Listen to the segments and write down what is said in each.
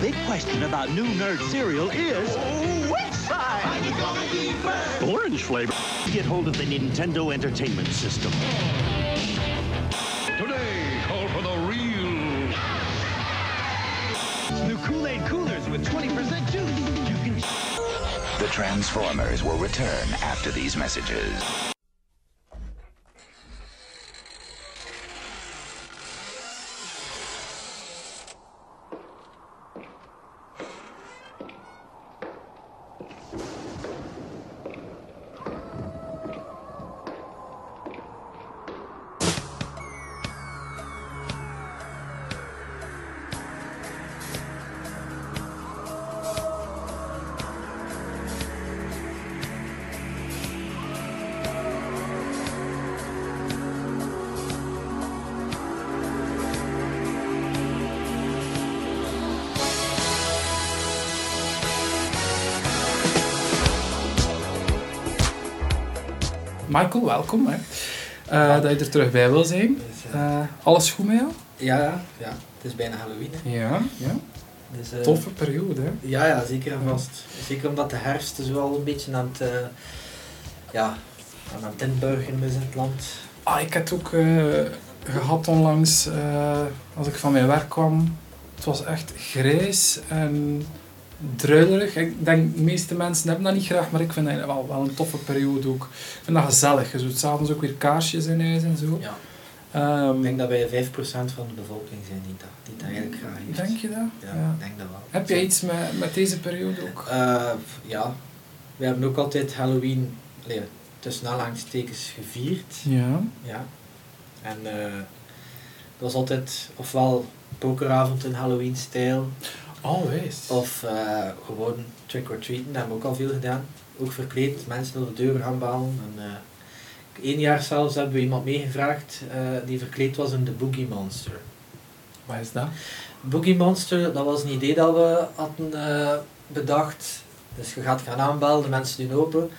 big question about new nerd cereal is which side? Orange flavor. Get hold of the Nintendo Entertainment System. Today, call for the real. New Kool-Aid coolers with 20% juice. You can The Transformers will return after these messages. Michael, welkom. Hè. Eh, dat je er terug bij wil zijn. Eh, alles goed met jou? Ja, ja, het is bijna Halloween. Hè. Ja, ja. Dus, eh, Toffe periode. Hè. Ja, ja, zeker en vast. Zeker omdat de herfst dus wel een beetje aan het, ja, aan het inburgeren is in het land. Ah, ik heb het ook eh, gehad onlangs, als ik van mijn werk kwam. Het was echt grijs en druilerig. Ik denk, de meeste mensen hebben dat niet graag, maar ik vind dat wel, wel een toffe periode ook. Ik vind dat gezellig. Je doet s'avonds ook weer kaarsjes in huis en zo. Ja. Ehm, Ik denk dat wij 5% van de bevolking zijn die dat, die dat eigenlijk graag heeft. denk je dat? Ja, Ja. ik denk dat wel. Heb jij iets met, met deze periode ook? Eh, ja, we hebben ook altijd Halloween allee, tussen aanhalingstekens gevierd. Ja. Ja. En eh dat was altijd ofwel pokeravond in Halloween-stijl, Always. of eh, gewoon trick-or-treaten, dat hebben we ook al veel gedaan. Ook verkleed, mensen door de deur gaan balen. En, eh, Eén jaar zelfs hebben we iemand meegevraagd eh, die verkleed was in de Boogie Monster. Wat is dat? Boogie Monster, dat was een idee dat we hadden bedacht. Dus je gaat gaan aanbellen, de mensen doen open.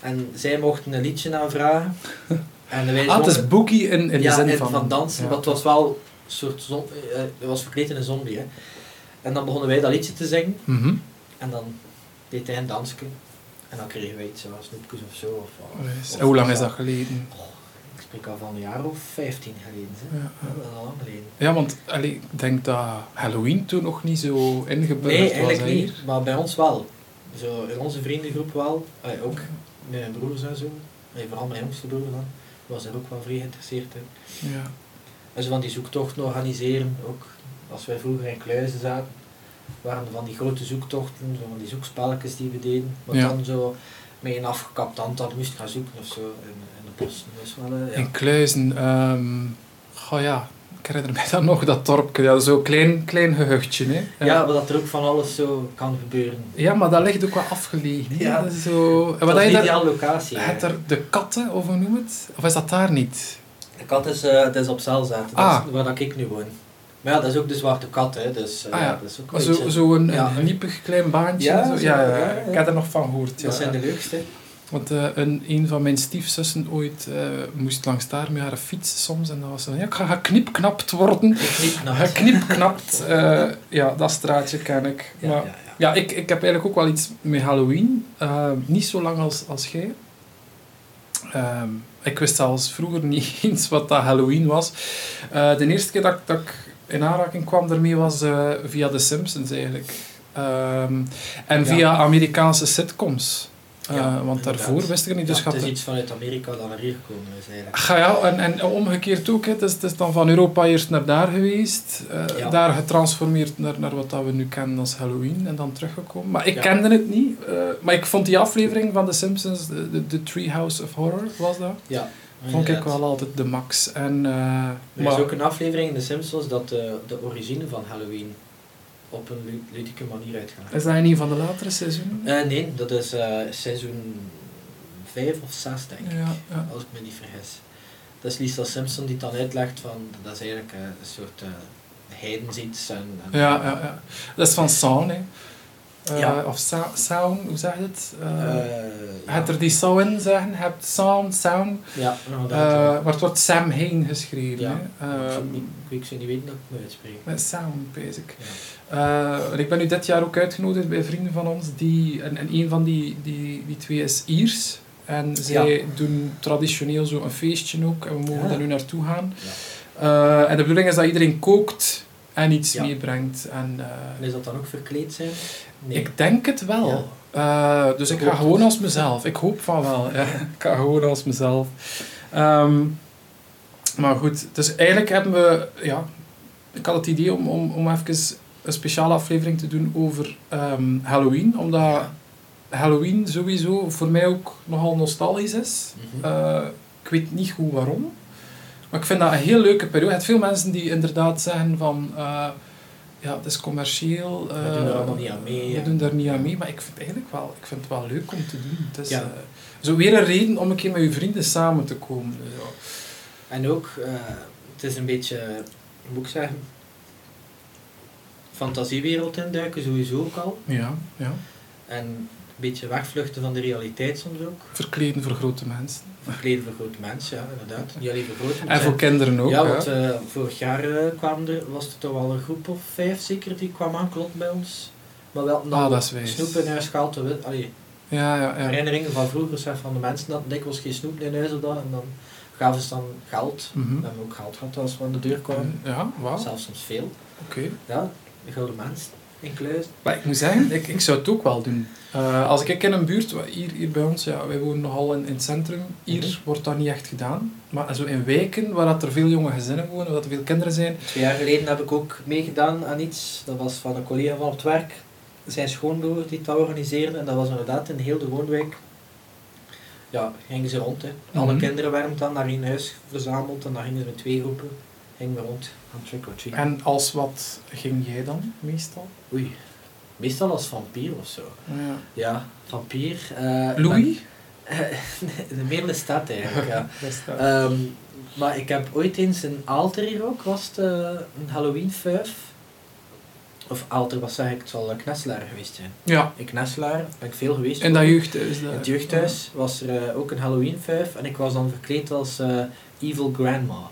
En zij mochten een liedje aanvragen. En wij Ah, het is boogie in, in de ja, zin van... van, dansen, Ja. maar het was wel een soort zon, het was verkleed in een zombie. Hè. En dan begonnen wij dat liedje te zingen. Mhm. En dan deed hij een dansje. En dan kregen wij iets zoals snoepjes of zo. Of, of- Always. of- En hoe lang is dat geleden? Ik spreek al van een jaar of 15 geleden. Hè. Ja, ja. Dat is al lang geleden. Ja, want allee, ik denk dat Halloween toen nog niet zo ingeburgerd Nee, was. eigenlijk hè, niet. hier. Maar bij ons wel. Zo, in onze vriendengroep wel. Eh, ook met mijn broers en zo. Eh, vooral mijn jongste broer dan. Was er ook wel vrij geïnteresseerd in. Ja. En zo van die zoektochten organiseren. Ook als wij vroeger in Kluizen zaten. Waren er van die grote zoektochten. Zo van die zoekspelletjes die we deden. Maar Ja. dan zo met een afgekapt handtas moest gaan zoeken of zo. In, in de bossen. Dus wel, eh, ja. In Kluizen, ehm goh ja, ik herinner mij dan nog dat dorpje, ja, zo'n klein, klein gehuchtje. Hè. ja, maar dat er ook van alles zo kan gebeuren. ja, maar dat ligt ook wel afgelegen. hè. Ja. Dat is zo... Dat wat is een ideale locatie. Het er de katten, of hoe noem het? Of is dat daar niet? De kat is, eh dat is op Zelzaten, dat Ah. waar dat ik nu woon. Maar ja, dat is ook de zwarte kat, hè. Dus, eh, Ah, ja. ja, dat is ook wel Zo, zo een, Ja. een niepig klein baantje. Ja, zo. Ja, ja, ik heb er nog van gehoord. Ja. Dat zijn de leukste. Want eh, een, een van mijn stiefzussen ooit eh, moest langs daar met haar fiets soms. En dan was ze van, ja, ik ga geknipknapt worden. Geknipknapt. eh ja, dat straatje ken ik. Ja, maar, ja, ja. Ja, ik, ik heb eigenlijk ook wel iets met Halloween. Niet zo lang als, als jij. Ehm, ik wist zelfs vroeger niet eens wat dat Halloween was. De eerste keer dat, dat ik in aanraking kwam daarmee was eh, via The Simpsons eigenlijk. Ehm, en Ja. via Amerikaanse sitcoms. Eh, want inderdaad. daarvoor wist ik het niet. Dus Ja, het is iets vanuit Amerika dat naar hier gekomen is eigenlijk. Ga ja, en, en omgekeerd ook. Het, is, het is dan van Europa eerst naar daar geweest. eh. Daar getransformeerd naar, naar wat dat we nu kennen als Halloween. En dan teruggekomen. Maar ik kende het niet. maar ik vond die aflevering van The Simpsons, de, de Treehouse of Horror, was dat? Ja, Vond ik wel altijd de max. En, eh, Er maar, is ook een aflevering in The Simpsons dat de, de origine van Halloween op een lu- ludieke manier uitgaat. is dat in een van de latere seizoenen? Eh, nee, dat is eh, seizoen 5 of 6 denk ik. Ja, ja. als ik me niet vergis. Dat is Lisa Simpson die dan uitlegt van dat is eigenlijk een soort uh, heidensiets en, en Ja, ja, ja. Dat is van Sawn, hè. Eh, Ja. Of sound, hoe zeg je het? Hebt er die sound in zeggen, je hebt sound, sound. Ja. Eh, maar het wordt Sam Hain geschreven. Ik, Eh, zou niet, ik zou niet weten dat ik het moet uitspreken. met sound, basic. Ja. Eh, en ik ben nu dit jaar ook uitgenodigd bij vrienden van ons. Die, en, en een van die, die, die twee is Iers. En zij doen traditioneel zo een feestje ook. En we mogen Ja. daar nu naartoe gaan. Ja. Eh, en de bedoeling is dat iedereen kookt en iets Ja. meebrengt. En, eh, En is dat dan ook verkleed zijn? Nee. Ik denk het wel. Eh, dus ik Ik ga gewoon het. als mezelf. Ik hoop van wel. Ja. Ik ga gewoon als mezelf. Ehm, maar goed, dus eigenlijk hebben we... Ja, ik had het idee om, om, om even een speciale aflevering te doen over ehm, Halloween. Omdat Halloween sowieso voor mij ook nogal nostalgisch is. Mhm. Eh, ik weet niet goed waarom. Maar ik vind dat een heel leuke periode. Je hebt veel mensen die inderdaad zeggen van... eh, ja, het is commercieel. We doen er eh, allemaal niet aan mee, We ja. doen daar niet aan mee, maar ik vind het eigenlijk wel, ik vind het wel leuk om te doen. Het is Ja. eh, zo weer een reden om een keer met je vrienden samen te komen. Dus ja. En ook, eh, het is een beetje, hoe moet ik zeggen, fantasiewereld induiken sowieso ook al. Ja, ja. En een beetje wegvluchten van de realiteit soms ook. Verkleden voor grote mensen. Verkleden voor grote mensen, ja, inderdaad. Niet alleen voor grote En mensen. voor kinderen ook. Ja, want eh, vorig jaar kwamen er, was er toch wel een groep of vijf zeker die kwam aankloppen bij ons. Maar wel Ah, dat is wijs. snoep in huis gehaald. Allee, ja, ja, ja. herinneringen van vroeger zeg, van de mensen dat dikwijls geen snoep in huis hadden. En dan gaven ze dan geld. Mhm. We hebben ook geld gehad als we aan de deur kwamen. Ja, wauw. Oké. Zelfs soms veel. Ja, de gouden mens in. Maar ik moet zeggen, ik, ik zou het ook wel doen. Eh, als ik in een buurt, hier, hier bij ons, ja, wij wonen nogal in, in het centrum, hier Mhm. wordt dat niet echt gedaan. Maar zo in wijken waar dat er veel jonge gezinnen wonen, waar dat er veel kinderen zijn, Twee jaar geleden heb ik ook meegedaan aan iets. Dat was van een collega van op het werk. Zijn schoonbroer die dat organiseerde. En dat was inderdaad in heel de woonwijk. Ja, gingen ze rond. Hè. Alle Mhm. kinderen werden dan naar één huis verzameld. En dan gingen ze met twee groepen we rond aan trick or treat. En als wat ging jij dan meestal? Oei. Meestal als vampier of zo. Ja. Ja, vampier. eh, Louis? de meer de stad eigenlijk, ja. Ehm, maar ik heb ooit eens een Alter hier ook, was het eh, een Halloween 5. Of Alter, wat zeg ik, het zal een Knesselaar geweest zijn. ja, In Knesselaar ben ik veel geweest. in dat jeugdhuis. In dat- het jeugdhuis was er eh, ook een Halloween 5 en ik was dan verkleed als eh, Evil Grandma.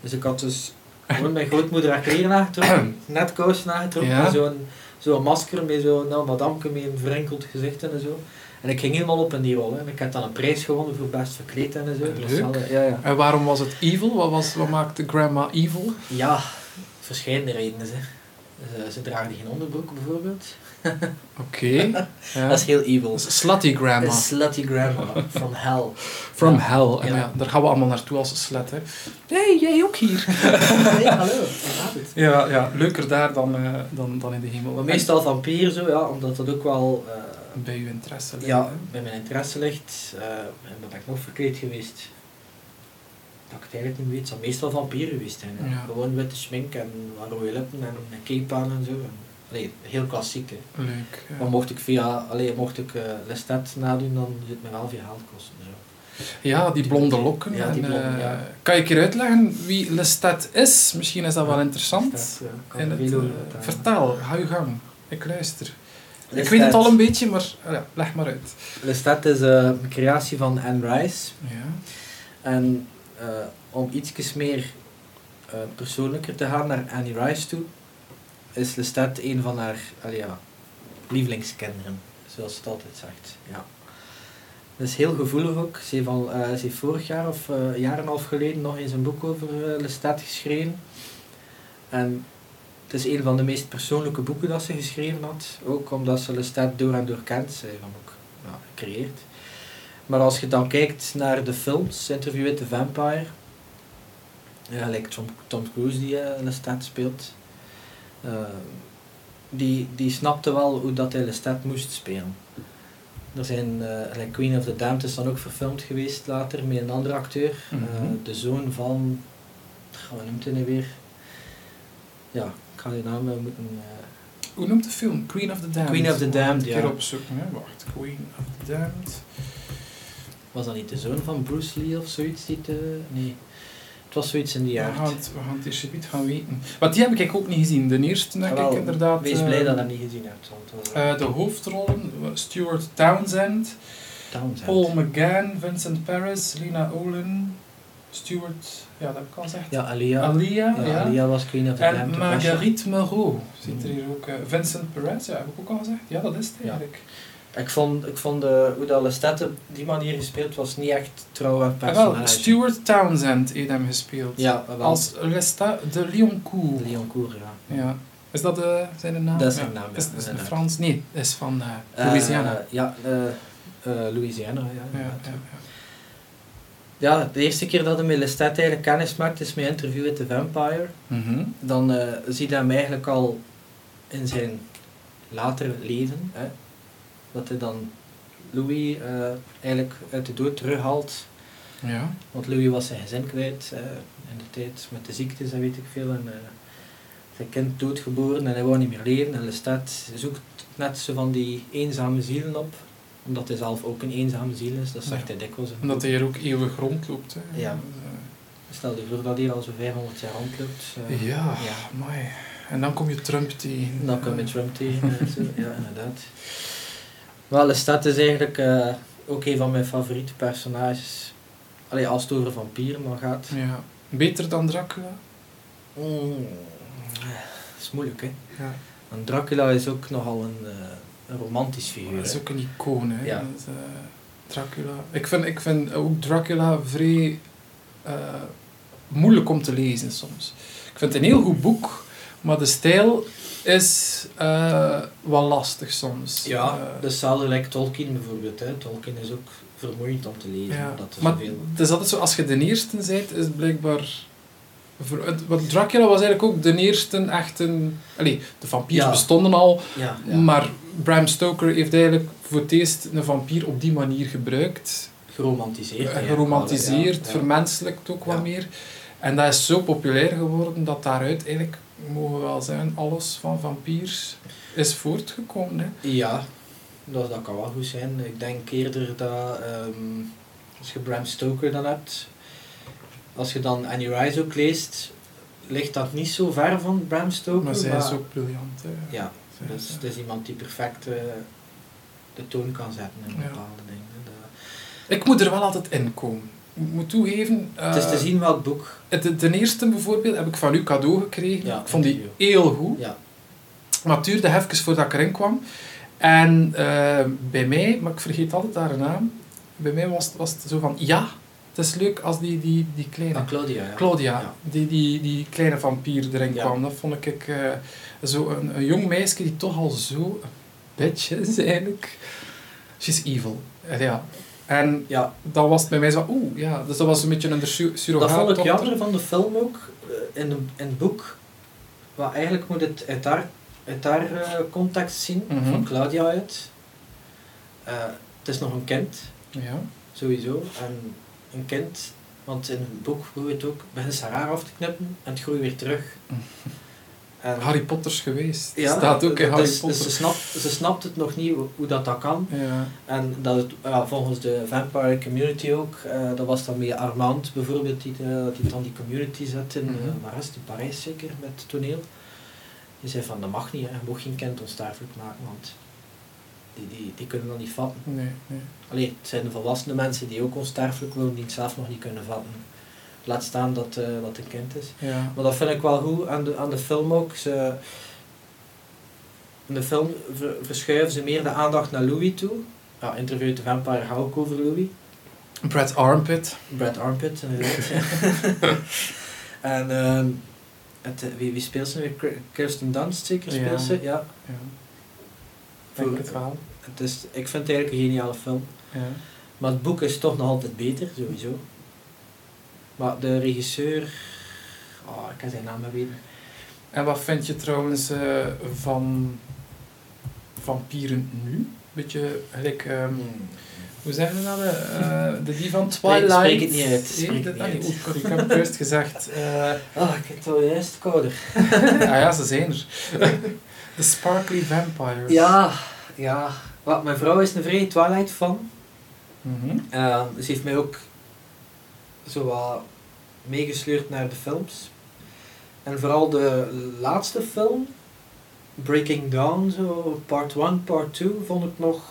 Dus ik had dus gewoon mijn grootmoeder haar kleren aangetrokken, net kousen aangetrokken, Ja. zo'n zo'n masker met zo'n nou, madamke met een verrinkeld gezicht en zo. En ik ging helemaal op in die rol. Hè. En ik heb dan een prijs gewonnen voor best verkleed en zo. Dat was ja, ja. En waarom was het evil? Wat, was, wat maakte grandma evil? Ja, verschillende redenen. Hè. Ze, ze draagde geen onderbroek bijvoorbeeld. Oké. Ja. Dat is heel evil. Slutty grandma. Slutty grandma from hell. From Ja. hell. En Ja. ja, daar gaan we allemaal naartoe als slet. Hè. hey, jij ook hier. hey, hallo, ja, ja, leuker daar dan, eh, dan, dan in de hemel. Maar meestal vampier zo, ja, omdat dat ook wel eh, bij uw interesse. ligt, ja, bij mijn interesse ligt. eh en ben ik nog verkleed geweest. Dat ik het eigenlijk niet weet, het zal meestal vampier geweest zijn. hè. Ja. Gewoon witte schmink en rode lippen en een cape aan en zo. Allee, heel klassiek. Hè. Leuk. ja. Maar mocht ik via, allee, mocht ik eh Lestat nadoen, dan zit het me wel veel geld kosten. Zo. Ja, die blonde lokken. Ja, die en, eh, ja. Kan je een keer uitleggen wie Lestat is? Misschien is dat wel interessant. Lestat, ja, kan In er het, veel over eh, vertel, ga je gang. Ik luister. Ik weet het al een beetje, maar ja, leg maar uit. Lestat is een creatie van Anne Rice. Ja. En eh, om iets meer eh, persoonlijker te gaan naar Annie Rice toe, is Lestat een van haar ja, lievelingskinderen, zoals ze het altijd zegt. Ja. Dat is heel gevoelig ook. Ze heeft, al, eh, ze heeft vorig jaar of een jaar en een half geleden nog eens een boek over Lestat geschreven. En het is een van de meest persoonlijke boeken dat ze geschreven had. Ook omdat ze Lestat door en door kent. Ze heeft hem ook ja, gecreëerd. Maar als je dan kijkt naar de films, Interview with the Vampire, ja, like Tom, Tom Cruise die eh, Lestat speelt, eh, die, die snapte wel hoe dat hij Lestat moest spelen. Er zijn, eh, like Queen of the Damned is dan ook verfilmd geweest later met een andere acteur, Mhm. de zoon van, wat noemt hij nu weer? Ja, ik ga die naam moeten... Hoe noemt de film? Queen of the Damned. Queen of the Damned, Een keer ja. opzoeken, hè. Wacht. Queen of the Damned. Was dat niet de zoon van Bruce Lee of zoiets? Die te, nee. Het was zoiets in die We aard. gaan het, we gaan het eerst niet gaan weten. Want die heb ik ook niet gezien. De eerste heb ik inderdaad... Wees eh, blij dat je dat niet gezien hebt. Want eh, de hoofdrollen, Stuart Townsend, Townsend. Paul McGann, Vincent Paris, Lena Olin, Stuart, ja dat heb ik al gezegd, Ja, Alia. Alia, Ja, ja. Alia was Queen of the en Marguerite Moreau zit er hier ook. eh, Vincent Perez, ja, heb ik ook al gezegd. Ja, dat is het Ja. Ik vond, ik vond de, hoe dat Lestat op die manier gespeeld was niet echt trouw aan het En wel, personage. Stuart Townsend heeft hem gespeeld. Ja, wel. Als Lestat de Lioncourt. Leon Cour, ja. Ja. Is dat eh, zijn naam? Dat is zijn naam, ja, Is, is het. Frans? Nee, is van eh, Eh, Louisiana. ja, Louisiana, ja. ja, ja, Ja, de eerste keer dat hij met Lestat eigenlijk kennis maakt is met Interview with the Vampire. Mhm. Dan ziet hij hem eigenlijk al in zijn later leven. Hè, dat hij dan Louis eh, eigenlijk uit de dood terughaalt. ja. Want Louis was zijn gezin kwijt eh, in de tijd met de ziektes en weet ik veel. En, eh, zijn kind doodgeboren en hij wou niet meer leven. En Lestat zoekt net zo van die eenzame zielen op. Omdat hij zelf ook een eenzame ziel is. Dat zegt Ja. hij dikwijls. Omdat hij hier ook eeuwig rondloopt. Hè. Ja. Stel je voor dat hij al zo 500 jaar rondloopt. ja, ja. mooi. En dan kom je Trump tegen. Dan kom je Trump tegen. Ja, inderdaad. Wel, Lestat is eigenlijk eh, ook een van mijn favoriete personages. Allee, als het over vampieren dan gaat. Ja. Beter dan Dracula? Mm, dat is moeilijk, hè. Ja. Want Dracula is ook nogal een, eh, een romantisch figuur. Dat is ook een icoon, hè. Ja. Dat eh, Dracula. Ik vind, ik vind ook Dracula vrij moeilijk om te lezen soms. Ik vind het een heel goed boek, maar de stijl is eh, wel lastig soms. Ja, Eh, dus lijkt Tolkien bijvoorbeeld. Hè. Tolkien is ook vermoeiend om te lezen. ja. er Maar zoveel... het is altijd zo, als je de eerste bent, is het blijkbaar... voor- het- Want Dracula was eigenlijk ook de eerste echte... Allee, de vampiers Ja. bestonden al, Ja, ja. maar Bram Stoker heeft eigenlijk voor het eerst een vampier op die manier gebruikt. geromantiseerd. Eh, geromantiseerd, ja, ja. vermenselijkt ook wat meer. En dat is zo populair geworden dat daaruit eigenlijk, mogen we wel zeggen, alles van vampiers is voortgekomen. Hè. Ja, dat, dat kan wel goed zijn. Ik denk eerder dat ehm, als je Bram Stoker dan hebt, als je dan Annie Rice ook leest, ligt dat niet zo ver van Bram Stoker. Maar zij is ook briljant. Hè. Ja, Zij dus het is iemand die perfect eh, de toon kan zetten in Ja. bepaalde dingen. Dat- Ik moet er wel altijd in komen. Ik moet toegeven... het is te eh, zien welk boek. het- de eerste bijvoorbeeld heb ik van u cadeau gekregen. Ja, ik vond die heel goed. Ja. Maar het duurde even voordat ik erin kwam. En eh, bij mij, maar ik vergeet altijd haar naam, bij mij was, het- was het zo van, ja, het is leuk als die, die, die kleine... Ah, Claudia, ja. Claudia, Ja. die, die, die kleine vampier erin Ja. kwam. Dat vond ik eh, zo een, een jong meisje die toch al zo een bitch is eigenlijk. She's evil. Ja. En Ja, dan was het bij mij zo, oeh, ja. Dus dat was een beetje een sur surrogaat. dat vond ik jammer van de film ook. eh, In, de, in het boek, wat eigenlijk moet het uit haar, uit haar eh, context zien, Mhm. van Claudia uit. Eh, het is nog een kind, Ja. sowieso. En een kind, want in het boek hoe het ook, begint ze haar af te knippen en het groeit weer terug. En, Harry Potter's geweest. ja, Staat ook in dus- Harry dus Potter. ze, snapt, ze snapt het nog niet hoe, dat, dat kan. Ja. En dat het, ja, volgens de vampire community ook, eh, dat was dan meer Armand bijvoorbeeld, die, die dan die community zet in, het, in Parijs zeker, met toneel. Die zei van, dat mag niet, hè. je mag geen kind onsterfelijk maken, want die, die, die kunnen dat niet vatten. Nee, nee. Allee, het zijn de volwassene mensen die ook onsterfelijk worden, die het zelf nog niet kunnen vatten. Laat staan dat eh dat een kind is. Ja. Maar dat vind ik wel goed aan de, aan de film ook. Ze, in de film ver- verschuiven ze meer de aandacht naar Louis toe. Ja, Interview the Vampire ik over Louis. Brad Armpit. Brad Armpit, inderdaad. en ehm, het, wie, wie speelt ze nu? weer? Kirsten Dunst zeker speelt Ja. ze? Ja. Ja. Denk het wel. Het is, ik vind het eigenlijk een geniale film. Ja. Maar het boek is toch nog altijd beter, sowieso. Maar de regisseur... Oh, ik kan zijn naam weten. En wat vind je trouwens eh, van vampieren nu? Beetje gelijk, ehm, hoe zeggen we dat? eh, de die van Twilight. spreek het niet uit, spreek het niet ah, nee, uit. sorry, ik heb het juist gezegd. Ah, ik heb het al juist kouder. ah ja, ze zijn er. De Sparkly Vampires. Ja, ja. Wat, mijn vrouw is een vrij Twilight fan. Mhm. Eh, ze heeft mij ook zo wat meegesleurd naar de films. En vooral de laatste film, Breaking Dawn, zo, part 1, part 2, vond ik nog,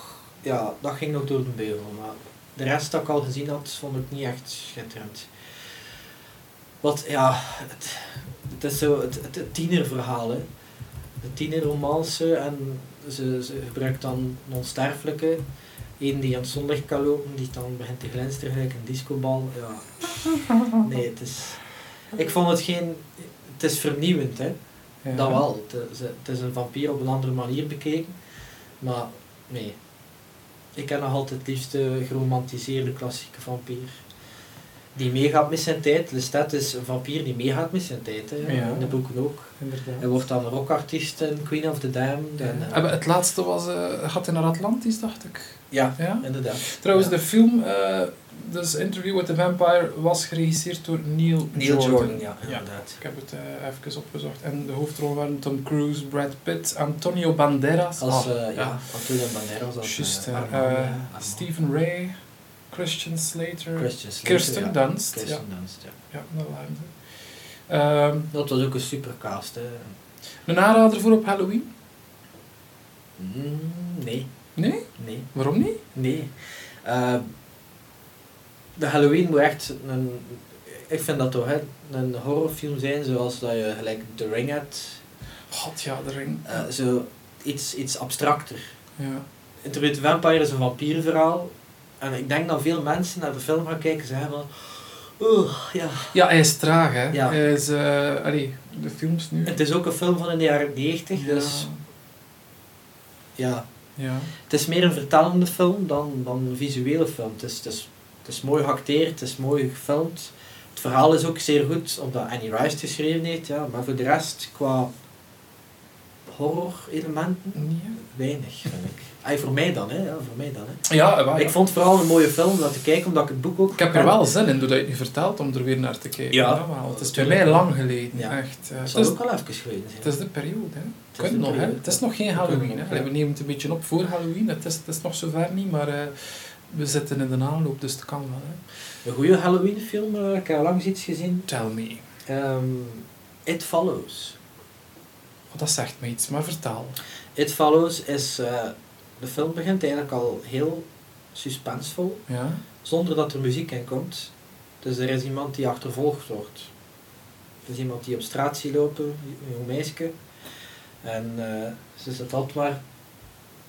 ja, dat ging nog door de beugel. Maar de rest dat ik al gezien had, vond ik niet echt schitterend. Wat, ja, het, is zo het, het, tienerverhaal. De tienerromance en ze, gebruikt dan onsterfelijke. Eén die aan het zonlicht kan lopen, die dan begint te glinsteren gelijk een discobal. Ja. Nee, het is... Ik vond het geen... Het is vernieuwend, hè. Ja. Dat wel. Het is, het is een vampier op een andere manier bekeken. Maar nee. Ik heb nog altijd het liefst de geromantiseerde klassieke vampier. Die meegaat met zijn tijd. Lestat is een vampier die meegaat met zijn tijd. Hè. Ja. In de boeken ook. Inderdaad. Hij wordt dan rockartiest in Queen of the Damned. En, eh, Ja. Maar Het laatste was, eh gaat hij naar Atlantis, dacht ik. ja, Ja? inderdaad. Trouwens, Ja. de film, eh dus Interview with the Vampire, was geregisseerd door Neil, Neil Jordan, Jordan. ja, inderdaad. Ik heb het eh, even opgezocht. En de hoofdrol waren Tom Cruise, Brad Pitt, Antonio Banderas. Als, Ah, eh, ja, Antonio Banderas als eh, eh, eh, Armand. Stephen Ray, Christian Slater, Christian Slater, Kirsten ja. Dunst. Kirsten Ja, Dunst, ja. ja, ze. Ehm, Dat was ook een supercast, hè. een aanrader voor op Halloween? Mm, nee, Nee? nee. Waarom niet? Nee. Eh, de Halloween moet echt een... Ik vind dat toch hè, een horrorfilm zijn zoals dat je gelijk The Ring hebt. God, ja, de ring. Eh, zo iets, iets abstracter. Ja. The Vampire is een vampierverhaal. En ik denk dat veel mensen naar de film gaan kijken en zeggen van... Oeh, ja. ja, hij is traag, hè. Ja. Hij is, allee, de films nu. Het is ook een film van in de jaren 90, ja. dus ja. ja. Het is meer een vertellende film dan, dan een visuele film. Het is, het, is, het is mooi geacteerd, het is mooi gefilmd. Het verhaal is ook zeer goed, omdat Annie Rice het geschreven heeft. Ja. Maar voor de rest, qua horror-elementen, weinig, vind ik. Ay, voor mij dan, hè. Ja, voor mij dan, hè. Ja. Ik vond het vooral een mooie film om te kijken, omdat ik het boek ook... Ik heb er wel zin in, doordat je het nu vertelt, om er weer naar te kijken. Ja. wel. Het is bij mij lang geleden, Ja. echt. eh, Het zal is, ook al even geleden zijn. het is de periode, hè. Het is nog, hè. periode. Het is nog geen Halloween, hè. ja. We nemen het een beetje op voor Halloween. Het is, het is nog zover niet, maar eh, we zitten in de aanloop, dus het kan wel, hè. Een goede Halloween film, eh, ik heb al langs iets gezien. Tell me. Ehm, It Follows. Oh, dat zegt me iets, maar vertel. It Follows is... eh, de film begint eigenlijk al heel suspensevol, Ja? zonder dat er muziek in komt. Dus er is iemand die achtervolgd wordt. Er is iemand die op straat ziet lopen, een jong meisje. En eh, ze zit altijd maar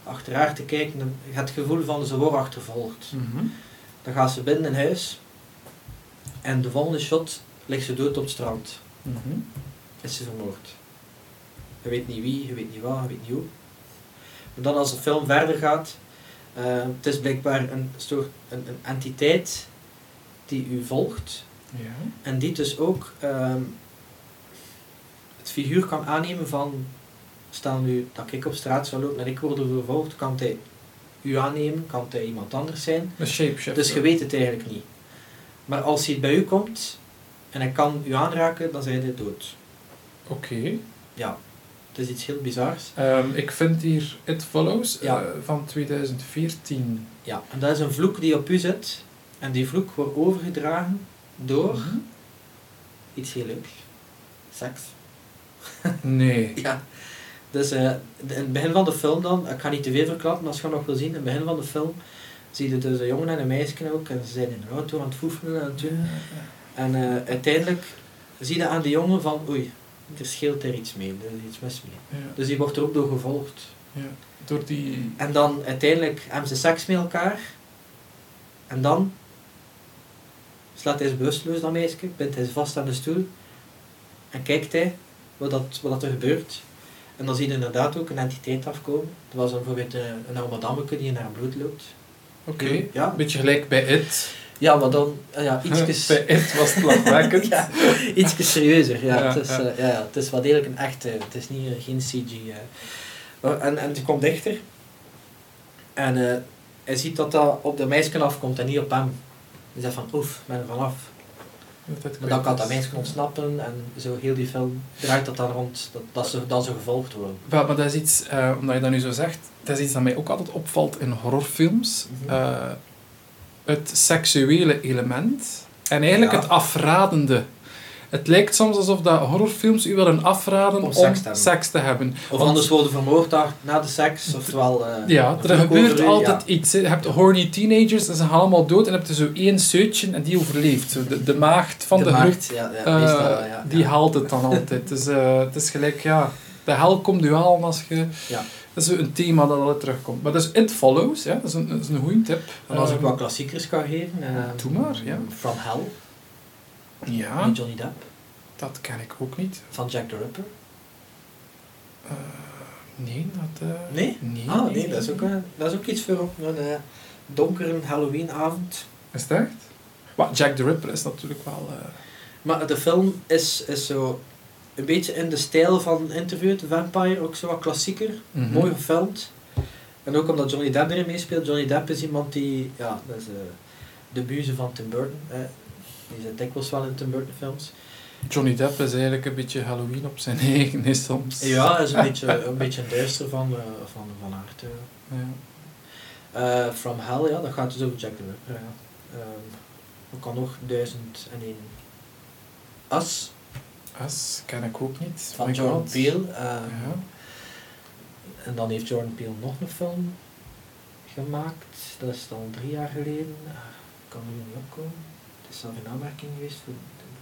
achter haar te kijken en het gevoel van ze wordt achtervolgd. Mhm. Dan gaat ze binnen in huis en de volgende shot ligt ze dood op het strand. Mhm. is ze vermoord. Je weet niet wie, je weet niet waar, je weet niet hoe. Maar dan als de film verder gaat, eh, het is blijkbaar een soort een, een entiteit die u volgt Ja. en die dus ook ehm, het figuur kan aannemen van, stel nu dat ik op straat zou lopen en ik word vervolgd, kan hij u aannemen, kan hij iemand anders zijn. Een shapeshifter. Dus je weet het eigenlijk niet. Maar als hij bij u komt en hij kan u aanraken, dan zijn hij dood. Oké. Ja, is iets heel bizars. Ehm, ik vind hier It Follows Ja. eh, van 2014. Ja, en dat is een vloek die op u zit. En die vloek wordt overgedragen door Mhm. iets heel leuks. Seks. Nee. Ja. Dus eh, in het begin van de film dan, ik ga niet te veel verklappen, als je het nog wil zien, in het begin van de film zie je dus een jongen en een meisje ook, en ze zijn in een auto aan het foefelen en doen. En eh, uiteindelijk zie je aan de jongen van, oei, er scheelt er iets mee, er is iets mis mee. Ja. Dus die wordt er ook door gevolgd. Ja. Door die... En dan uiteindelijk hebben ze seks met elkaar. En dan slaat hij ze bewusteloos, dat meisje, bindt hij vast aan de stoel. En kijkt hij wat, dat, wat dat er gebeurt. En dan zie je inderdaad ook een entiteit afkomen. Dat was dan bijvoorbeeld een, een madammeke die naar bloed loopt. Oké. Ja. Een beetje gelijk bij It. Ja, maar dan eh, ja, ietsjes, It was het lachwekkend. ja, ietsjes serieuzer. Ja, Ja, het, is, ja. eh, ja, ja, het is wel degelijk een echte, het is niet, eh, geen CG. Maar- en, en die komt dichter. En eh, hij ziet dat dat op de meisje afkomt en niet op hem. Hij zegt van, oef, ben er vanaf. Dat het Maar dan kan dat is. meisje ontsnappen en zo heel die film draait dat dan rond, dat, dat, ze, dat ze gevolgd worden. Wel, maar dat is iets, omdat je dat nu zo zegt, dat is iets dat mij ook altijd opvalt in horrorfilms. Mhm. Het seksuele element en eigenlijk Ja. het afradende. Het lijkt soms alsof dat horrorfilms u willen afraden Om om, seks te hebben. seks te hebben. Of Want- anders worden vermoord na de seks, oftewel... eh, Ja, er gebeurt altijd ja. iets. Je hebt horny teenagers en ze gaan allemaal dood en heb je zo één zeutje en die overleeft. De, de maagd van de, groep, maagd, ja, ja, eh, meestal, ja, die haalt het dan altijd. Dus het is gelijk, ja, de hel komt u halen als je... Ja. Dat is een thema dat altijd terugkomt. Maar dus It Follows, ja, dat is een, dat is een goede tip. En als ik Ehm, wat klassiekers kan geven... eh, Doe maar, ja. From Hell, Ja, met Johnny Depp. dat ken ik ook niet. Van Jack the Ripper. Eh, nee, dat... eh, Nee? Nee, Ah, nee, dat is ook, eh, dat is ook iets voor op een eh, donkere Halloweenavond. Is het echt? Maar Jack the Ripper is natuurlijk wel... Maar de film is, is zo een beetje in de stijl van Interview the Vampire, ook zo wat klassieker, mhm. mooi gefilmd. En ook omdat Johnny Depp erin meespeelt. Johnny Depp is iemand die, ja, dat is eh, de buze van Tim Burton. eh. die zit dikwijls wel in Tim Burton films. Johnny Depp is eigenlijk een beetje Halloween op zijn eigen, is soms. Ja, hij is een beetje een beetje duister van, eh, van, van aard. Ja. Eh, From Hell, ja, dat gaat dus over Jack the Ripper. Ja. Ehm, ook al nog 1001 As As ken ik ook niet. van Jordan. Peele. Ja. En dan heeft Jordan Peele nog een film gemaakt. Dat is dan drie jaar geleden. Ik kan er niet opkomen. Het is zelf in aanmerking geweest voor,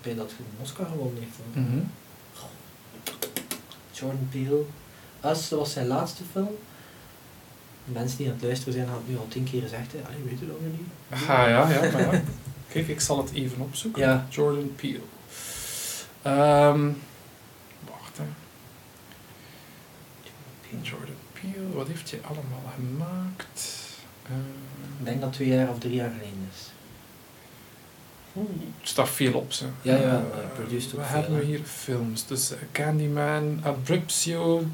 bij dat hij een Oscar gewonnen heeft. Mhm. Jordan Peele. Us, dat was zijn laatste film. Mensen die aan het luisteren zijn, hadden het nu al tien keer gezegd. Hè. Allee, weet je dat nog niet? Ah, ja, ja, maar ja. Kijk, ik zal het even opzoeken. Ja. Jordan Peele. Ehm, wacht, hè. Jordan Peele, wat heeft hij allemaal gemaakt? Ehm, Ik denk dat het twee jaar of drie jaar geleden is. er staat veel op, ze. Ja, ja, Eh, produced We hebben we hier films. Dus eh, Candyman, Abruptio,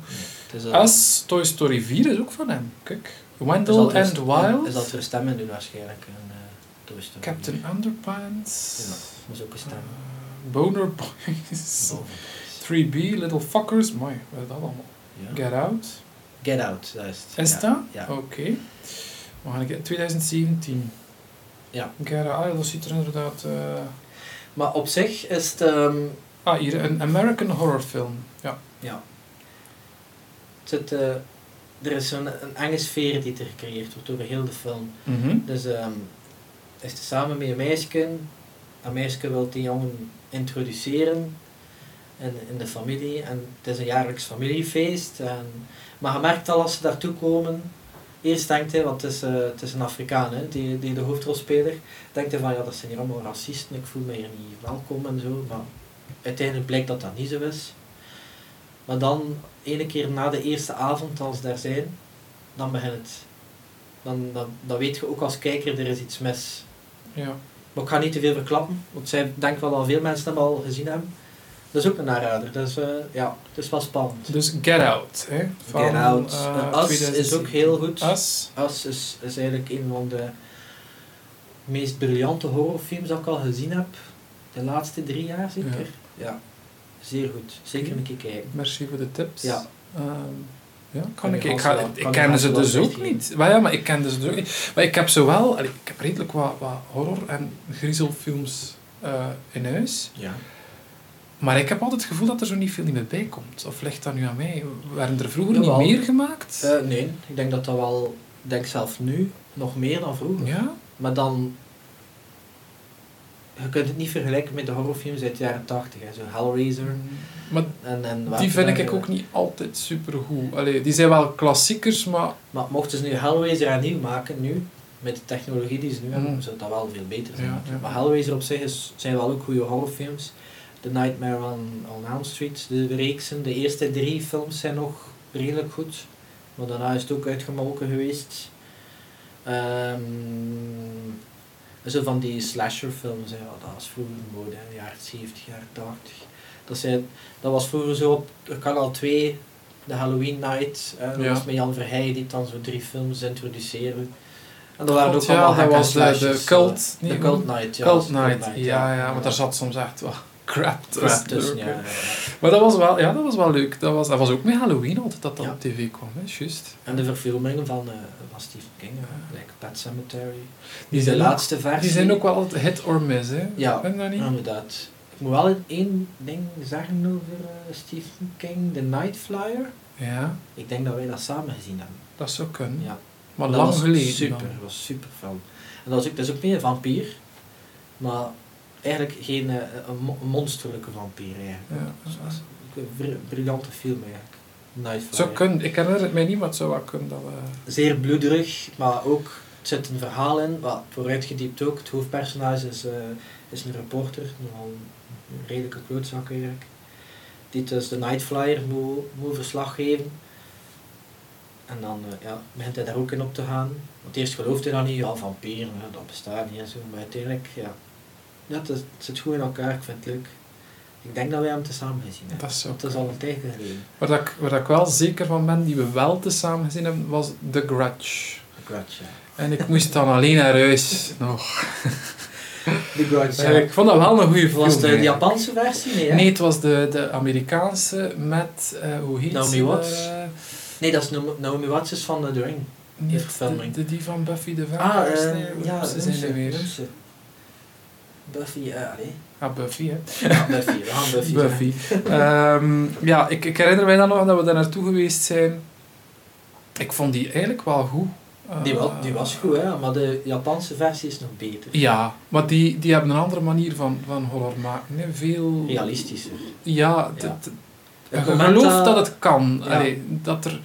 Het eh, Us, Toy Story 4 is ook van hem. Kijk. is Wendell er- and Wild, Is dat er stemmen doen waarschijnlijk in uh, Toy Story. Captain Underpants, Ja, dat is ook een stem. eh, Boner Boys, Boven. 3B, Little Fuckers, mooi, wat is dat allemaal? Get Out. Get Out, dat is ja. dat? Ja. Oké. We gaan kijken, 2017. Ja. Get Out, ah, dat ziet er inderdaad... eh, Maar op zich is het... ehm, Ah, hier, een American horror film. Ja. ja. Het zit, eh, er is zo'n een enge sfeer die er gecreëerd wordt door heel de film. Mhm. Dus ehm is het samen met een meisje. Dat meisje wil die jongen introduceren in, in de familie. En het is een jaarlijks familiefeest. En, maar je merkt al als ze daartoe komen. Eerst denkt hij, want het is, eh, het is een Afrikaan, hè, die, die de hoofdrolspeler. Denkt hij van ja, dat zijn hier allemaal racisten, ik voel me hier niet welkom en zo. Maar uiteindelijk blijkt dat dat niet zo is. Maar dan, ene keer na de eerste avond, als ze daar zijn, dan begint het. Dan, dan, dan weet je ook als kijker, er is iets mis. Ja. Maar ik ga niet te veel verklappen, want zij denkt wel dat veel mensen hem al gezien hebben. Dat is ook een aanrader. Dus eh, ja, het is wel spannend. Dus Get Out. Hè, van, Get Out. eh, Eh, Us is 2017. ook heel goed. Us. Us is, is eigenlijk een van de meest briljante horrorfilms dat ik al gezien heb. De laatste drie jaar zeker. Ja. Zeer goed. Zeker een keer kijken. Merci voor de tips. Ja. Ehm, ja, kan ik. Ik, vast ga, wel- ik kan je kende vast ze dus ook niet. Maar ja, maar ik kende ze dus ook niet. Maar ik heb zo wel, allee, ik heb redelijk wat, wat horror- en griezelfilms eh, in huis. Ja. Maar ik heb altijd het gevoel dat er zo niet veel meer bij komt. Of ligt dat nu aan mij? Werden er vroeger Jawel. niet meer gemaakt? Eh, nee, ik denk dat dat wel, ik denk zelf nu, nog meer dan vroeger. ja? Maar dan, je kunt het niet vergelijken met de horrorfilms uit de jaren 80, hè. zo Hellraiser. Maar En, en die vind ik ook niet altijd super goed. Allee, die zijn wel klassiekers, maar Maar mochten ze nu Hellraiser hernieuw maken, nu, met de technologie die ze nu hebben, Mm. zou dat wel veel beter zijn. Ja, ja. Maar Hellraiser op zich is, zijn wel ook goede horrorfilms. The Nightmare on, on Elm Street, de reeksen, de eerste drie films zijn nog redelijk goed. Maar daarna is het ook uitgemolken geweest. Ehm, zo van die slasherfilms, hè, dat was vroeger mode, hè, jaren 70, jaren 80. Dat, zijn, dat was vroeger zo op kanaal 2, de Halloween Night. hè, dat Ja. was met Jan Verheij die dan zo drie films introduceerde. En dat waren ook ja, allemaal dat hack was de, de cult. eh, de Cult Night, ja. Cult Night, ja, ja, maar daar ja. zat soms echt wel crap tussen. crap tussen, ja. Maar dat was wel, ja, dat was wel leuk. Dat was, dat was ook met Halloween altijd dat dat op tv kwam, hè, juist. En de verfilmingen van, van Stephen King, ja, like Pet Cemetery. Die de zijn, ook, laatste versie. die zijn ook wel altijd hit or miss, hè. Ja, dat niet? inderdaad. Ik moet wel één ding zeggen over eh, Stephen King, The Night Flyer. Ja, Ik denk dat wij dat samen gezien hebben. dat zou kunnen. Ja. Maar dat lang was geleden Super, dat was super film. En dat is ook, dat is ook meer een vampier, maar eigenlijk geen eh, een monsterlijke vampier eigenlijk. Ja, een br- briljante film eigenlijk. Zou kunnen. Ik herinner het mij niet, maar het zou wel kunnen dat we... Zeer bloederig, maar ook er zit een verhaal in, wat vooruitgediept ook. Het hoofdpersonage is, eh, is een reporter, nogal een redelijke klootzak eigenlijk. Die dus de Night Flyer moet, moet verslag geven. En dan eh, ja, begint hij daar ook in op te gaan. Want eerst gelooft hij dan niet, ja, vampieren, hè, dat bestaat niet en zo. Maar uiteindelijk, ja, ja het, is- het zit goed in elkaar, ik vind het leuk. Ik denk dat wij hem tezamen gezien hebben. Dat zou Want het is al een tijd geleden. Waar, dat ik, waar dat ik wel zeker van ben, die we wel tezamen gezien hebben, was The Grudge. The Grudge, ja. En ik moest dan alleen naar huis nog. The Grudge, Eh, ik vond dat wel een goede film. Was het de eigenlijk. Japanse versie? Nee, hè? Nee, het was de, de Amerikaanse met, eh, hoe heet Naomi ze? Watts. Nee, dat is Naomi- Watts is van The Ring. niet De de, de- die van Buffy the Ah, Vampire eh, Slayer. ja, ze zijn er weer. Buffy, eh, allee. Ah, Buffy, hè. Ja, Buffy, we gaan Buffy Buffy. Ehm, ja, ik, ik herinner mij dan nog dat we daar naartoe geweest zijn. Ik vond die eigenlijk wel goed. Die, die Eh, was goed, hè, maar de Japanse versie is nog beter. Ja, maar die, die hebben een andere manier van, van horror maken. hè. Veel... Realistischer. Ja, het- Ja. moment gelooft dat- dat het kan. Ja. Allee, dat er... De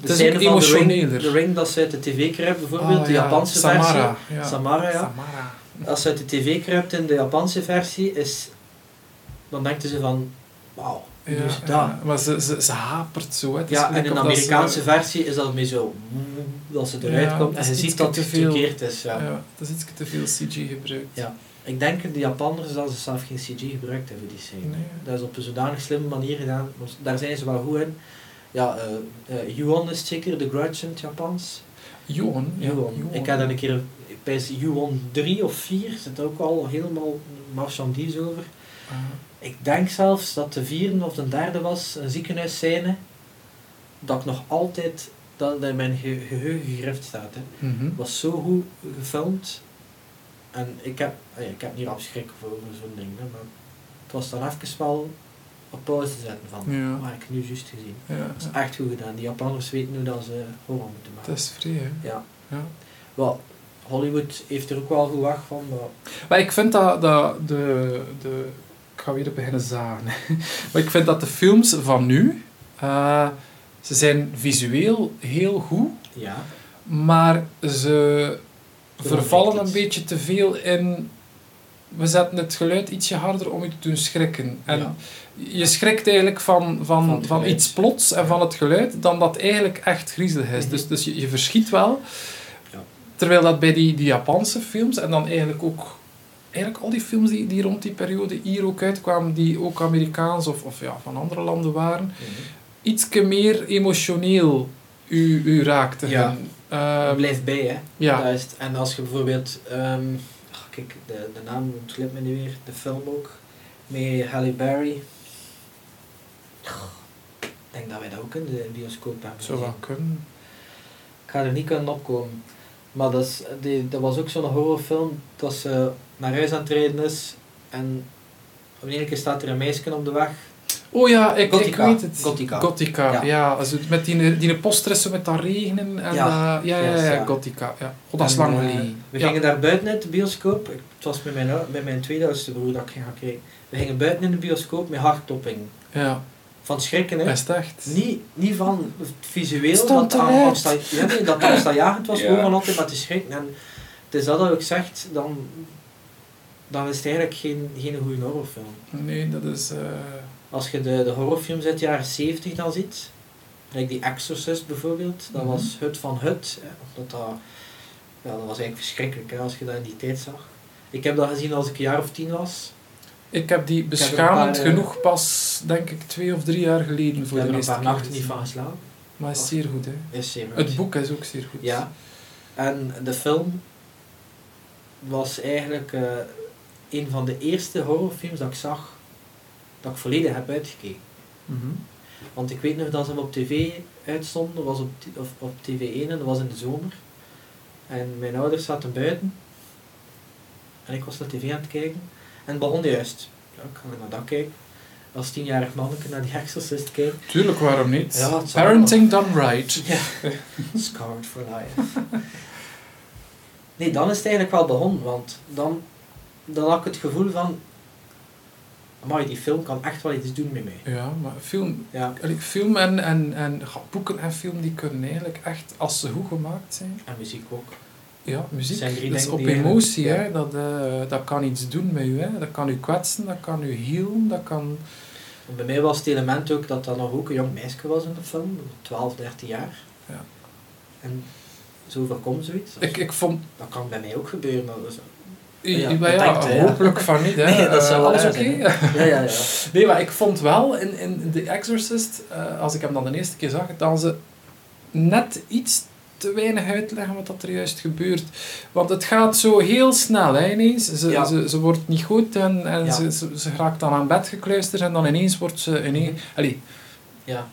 Het is van The Ring, emotioneler. The Ring dat ze uit de tv kruipt bijvoorbeeld, Ah, de ja, Japanse Samara, versie. Ja. Samara, ja. Samara. Als ze uit de tv kruipt in de Japanse versie, is, dan denken ze van, wauw, Ja, dat? maar ze, ze, ze hapert zo. Hè. Ja, en in de dat ze- Amerikaanse versie is dat meer zo, dat ze eruit Ja, komt en je ziet dat het veel. verkeerd is. Ja. Ja, dat is iets te veel CG gebruikt. Ja. Ik denk de Japanners dat ze zelf geen CG gebruikt hebben die scène. Nee. Dat is op een zodanig slimme manier gedaan, daar zijn ze wel goed in. Ja, eh, Yuon is zeker de Grudge in het Japans. Ja. Johan. Ik heb dat een keer bij Yuon 3 of 4 zit ook al helemaal marchandise over. Ah, Ik denk zelfs dat de vierde of de derde was, een ziekenhuisscène, dat ik nog altijd, dat dat in mijn ge- geheugen gegrift staat. Hè. mhm. Het was zo goed gefilmd. En ik heb, ja, ik heb niet rap schrik voor, voor zo'n ding, hè, maar het was dan even wel op pauze te zetten van, Ja. wat heb ik nu juist gezien. Ja, Dat is echt goed gedaan. Die Japanners weten nu dat ze horror moeten maken. dat is vrij, hè. Ja. Ja. Wel, Hollywood heeft er ook wel goed weg van, maar Maar ik vind dat, dat de, de... Ik ga weer beginnen zagen. maar ik vind dat de films van nu... eh, ze zijn visueel heel goed, ja. maar ze vervallen een beetje te veel in... We zetten het geluid ietsje harder om je te doen schrikken. En Ja. je schrikt eigenlijk van, van, Van iets plots en Ja. van het geluid, dan dat eigenlijk echt griezelig is. Mhm. Dus, dus je, je verschiet wel. Ja. Terwijl dat bij die, die Japanse films, en dan eigenlijk ook... Eigenlijk al die films die, die rond die periode hier ook uitkwamen, die ook Amerikaans of, of ja, van andere landen waren, ietske meer emotioneel u, u raakten. Ja. Ehm, blijft bij, hè. ja. Het. En als je bijvoorbeeld, ehm, kijk, de, de naam ontglipt me nu weer, de film ook, met Halle Berry. Ik denk dat wij dat ook in de bioscoop hebben zou wel kunnen. Ik ga er niet kunnen opkomen. Maar dat, is, die, dat was ook zo'n horrorfilm dat ze naar huis aan het rijden is en op een keer staat er een meisje op de weg. Oh ja, ik, ik weet het. Gothica. Gothica, ja. Ja. also met die, die zo met dat regenen. En Ja. dat- ja, ja, Yes, ja, ja. Gothica. Ja. God, dat is lang eh, geleden. We Ja. gingen daar buiten uit de bioscoop. Ik- Het was met mijn, met mijn tweede oudste broer dat ik ging gaan kijken. We gingen buiten in de bioscoop met hartklopping. Ja, Van schrikken, hè. is het echt. Niet, niet van het visueel, stond dat aan- angsta- ja, nee, dat angstaanjagend was, Ja. gewoon van altijd met te schrikken. En het is dat dat ook zegt, dan, dan is het eigenlijk geen, geen goede horrorfilm. Nee, dat is... eh, Als je de, de horrorfilms uit de jaren 70 dan ziet, like die Exorcist bijvoorbeeld, dat Mhm. was Hut van Hut. Hè, dat, dat, ja, dat was eigenlijk verschrikkelijk hè, als je dat in die tijd zag. Ik heb dat gezien als ik een jaar of tien was. ik heb die heb er beschamend paar, eh, genoeg pas, denk ik, twee of drie jaar geleden Ik voor de heb er een eerste paar keer nachten niet van geslapen. Maar het is zeer goed, hè. Is zeer goed. Het boek is ook zeer goed. Ja. En de film was eigenlijk eh, een van de eerste horrorfilms dat ik zag, dat ik volledig heb uitgekeken. Mhm. Want ik weet nog dat ze hem op tv uitstonden, was op, of op TV1 en dat was in de zomer. En mijn ouders zaten buiten. En ik was naar tv aan het kijken. En het begon juist. ja, ik ga naar dat kijken. Als tienjarig manneke naar die Exorcist kijken. Tuurlijk, waarom niet? Ja, Parenting done right. Ja, scarred for life. Nee, dan is het eigenlijk wel begonnen, want dan, dan had ik het gevoel van... Amai, die film kan echt wel iets doen met mij. Ja, maar film, Ja, film en, en, en boeken en film die kunnen eigenlijk echt, als ze goed gemaakt zijn, en muziek ook. ja, muziek, zijn drie dat is op die emotie, hè, dat, eh, dat kan iets doen met u, hè. dat kan u kwetsen, dat kan u healen, dat kan... En bij mij was het element ook dat dat nog ook een jong meisje was in de film, 12, 13 jaar. Ja. En zo voorkomt zoiets. Ik, ik vond, Dat kan bij mij ook gebeuren. Dat is- ja, hopelijk van niet, hè. Nee, dat zou wel alles oké? Ja, ja, ja. Nee, maar ik vond wel in, in The Exorcist, eh, als ik hem dan de eerste keer zag, dat ze net iets te weinig uitleggen wat dat er juist gebeurt. Want het gaat zo heel snel, hè, ineens. Ze, Ja. ze, ze wordt niet goed en, en Ja. ze, ze, ze raakt dan aan bed gekluisterd en dan ineens wordt ze... Ineens, allee, ja.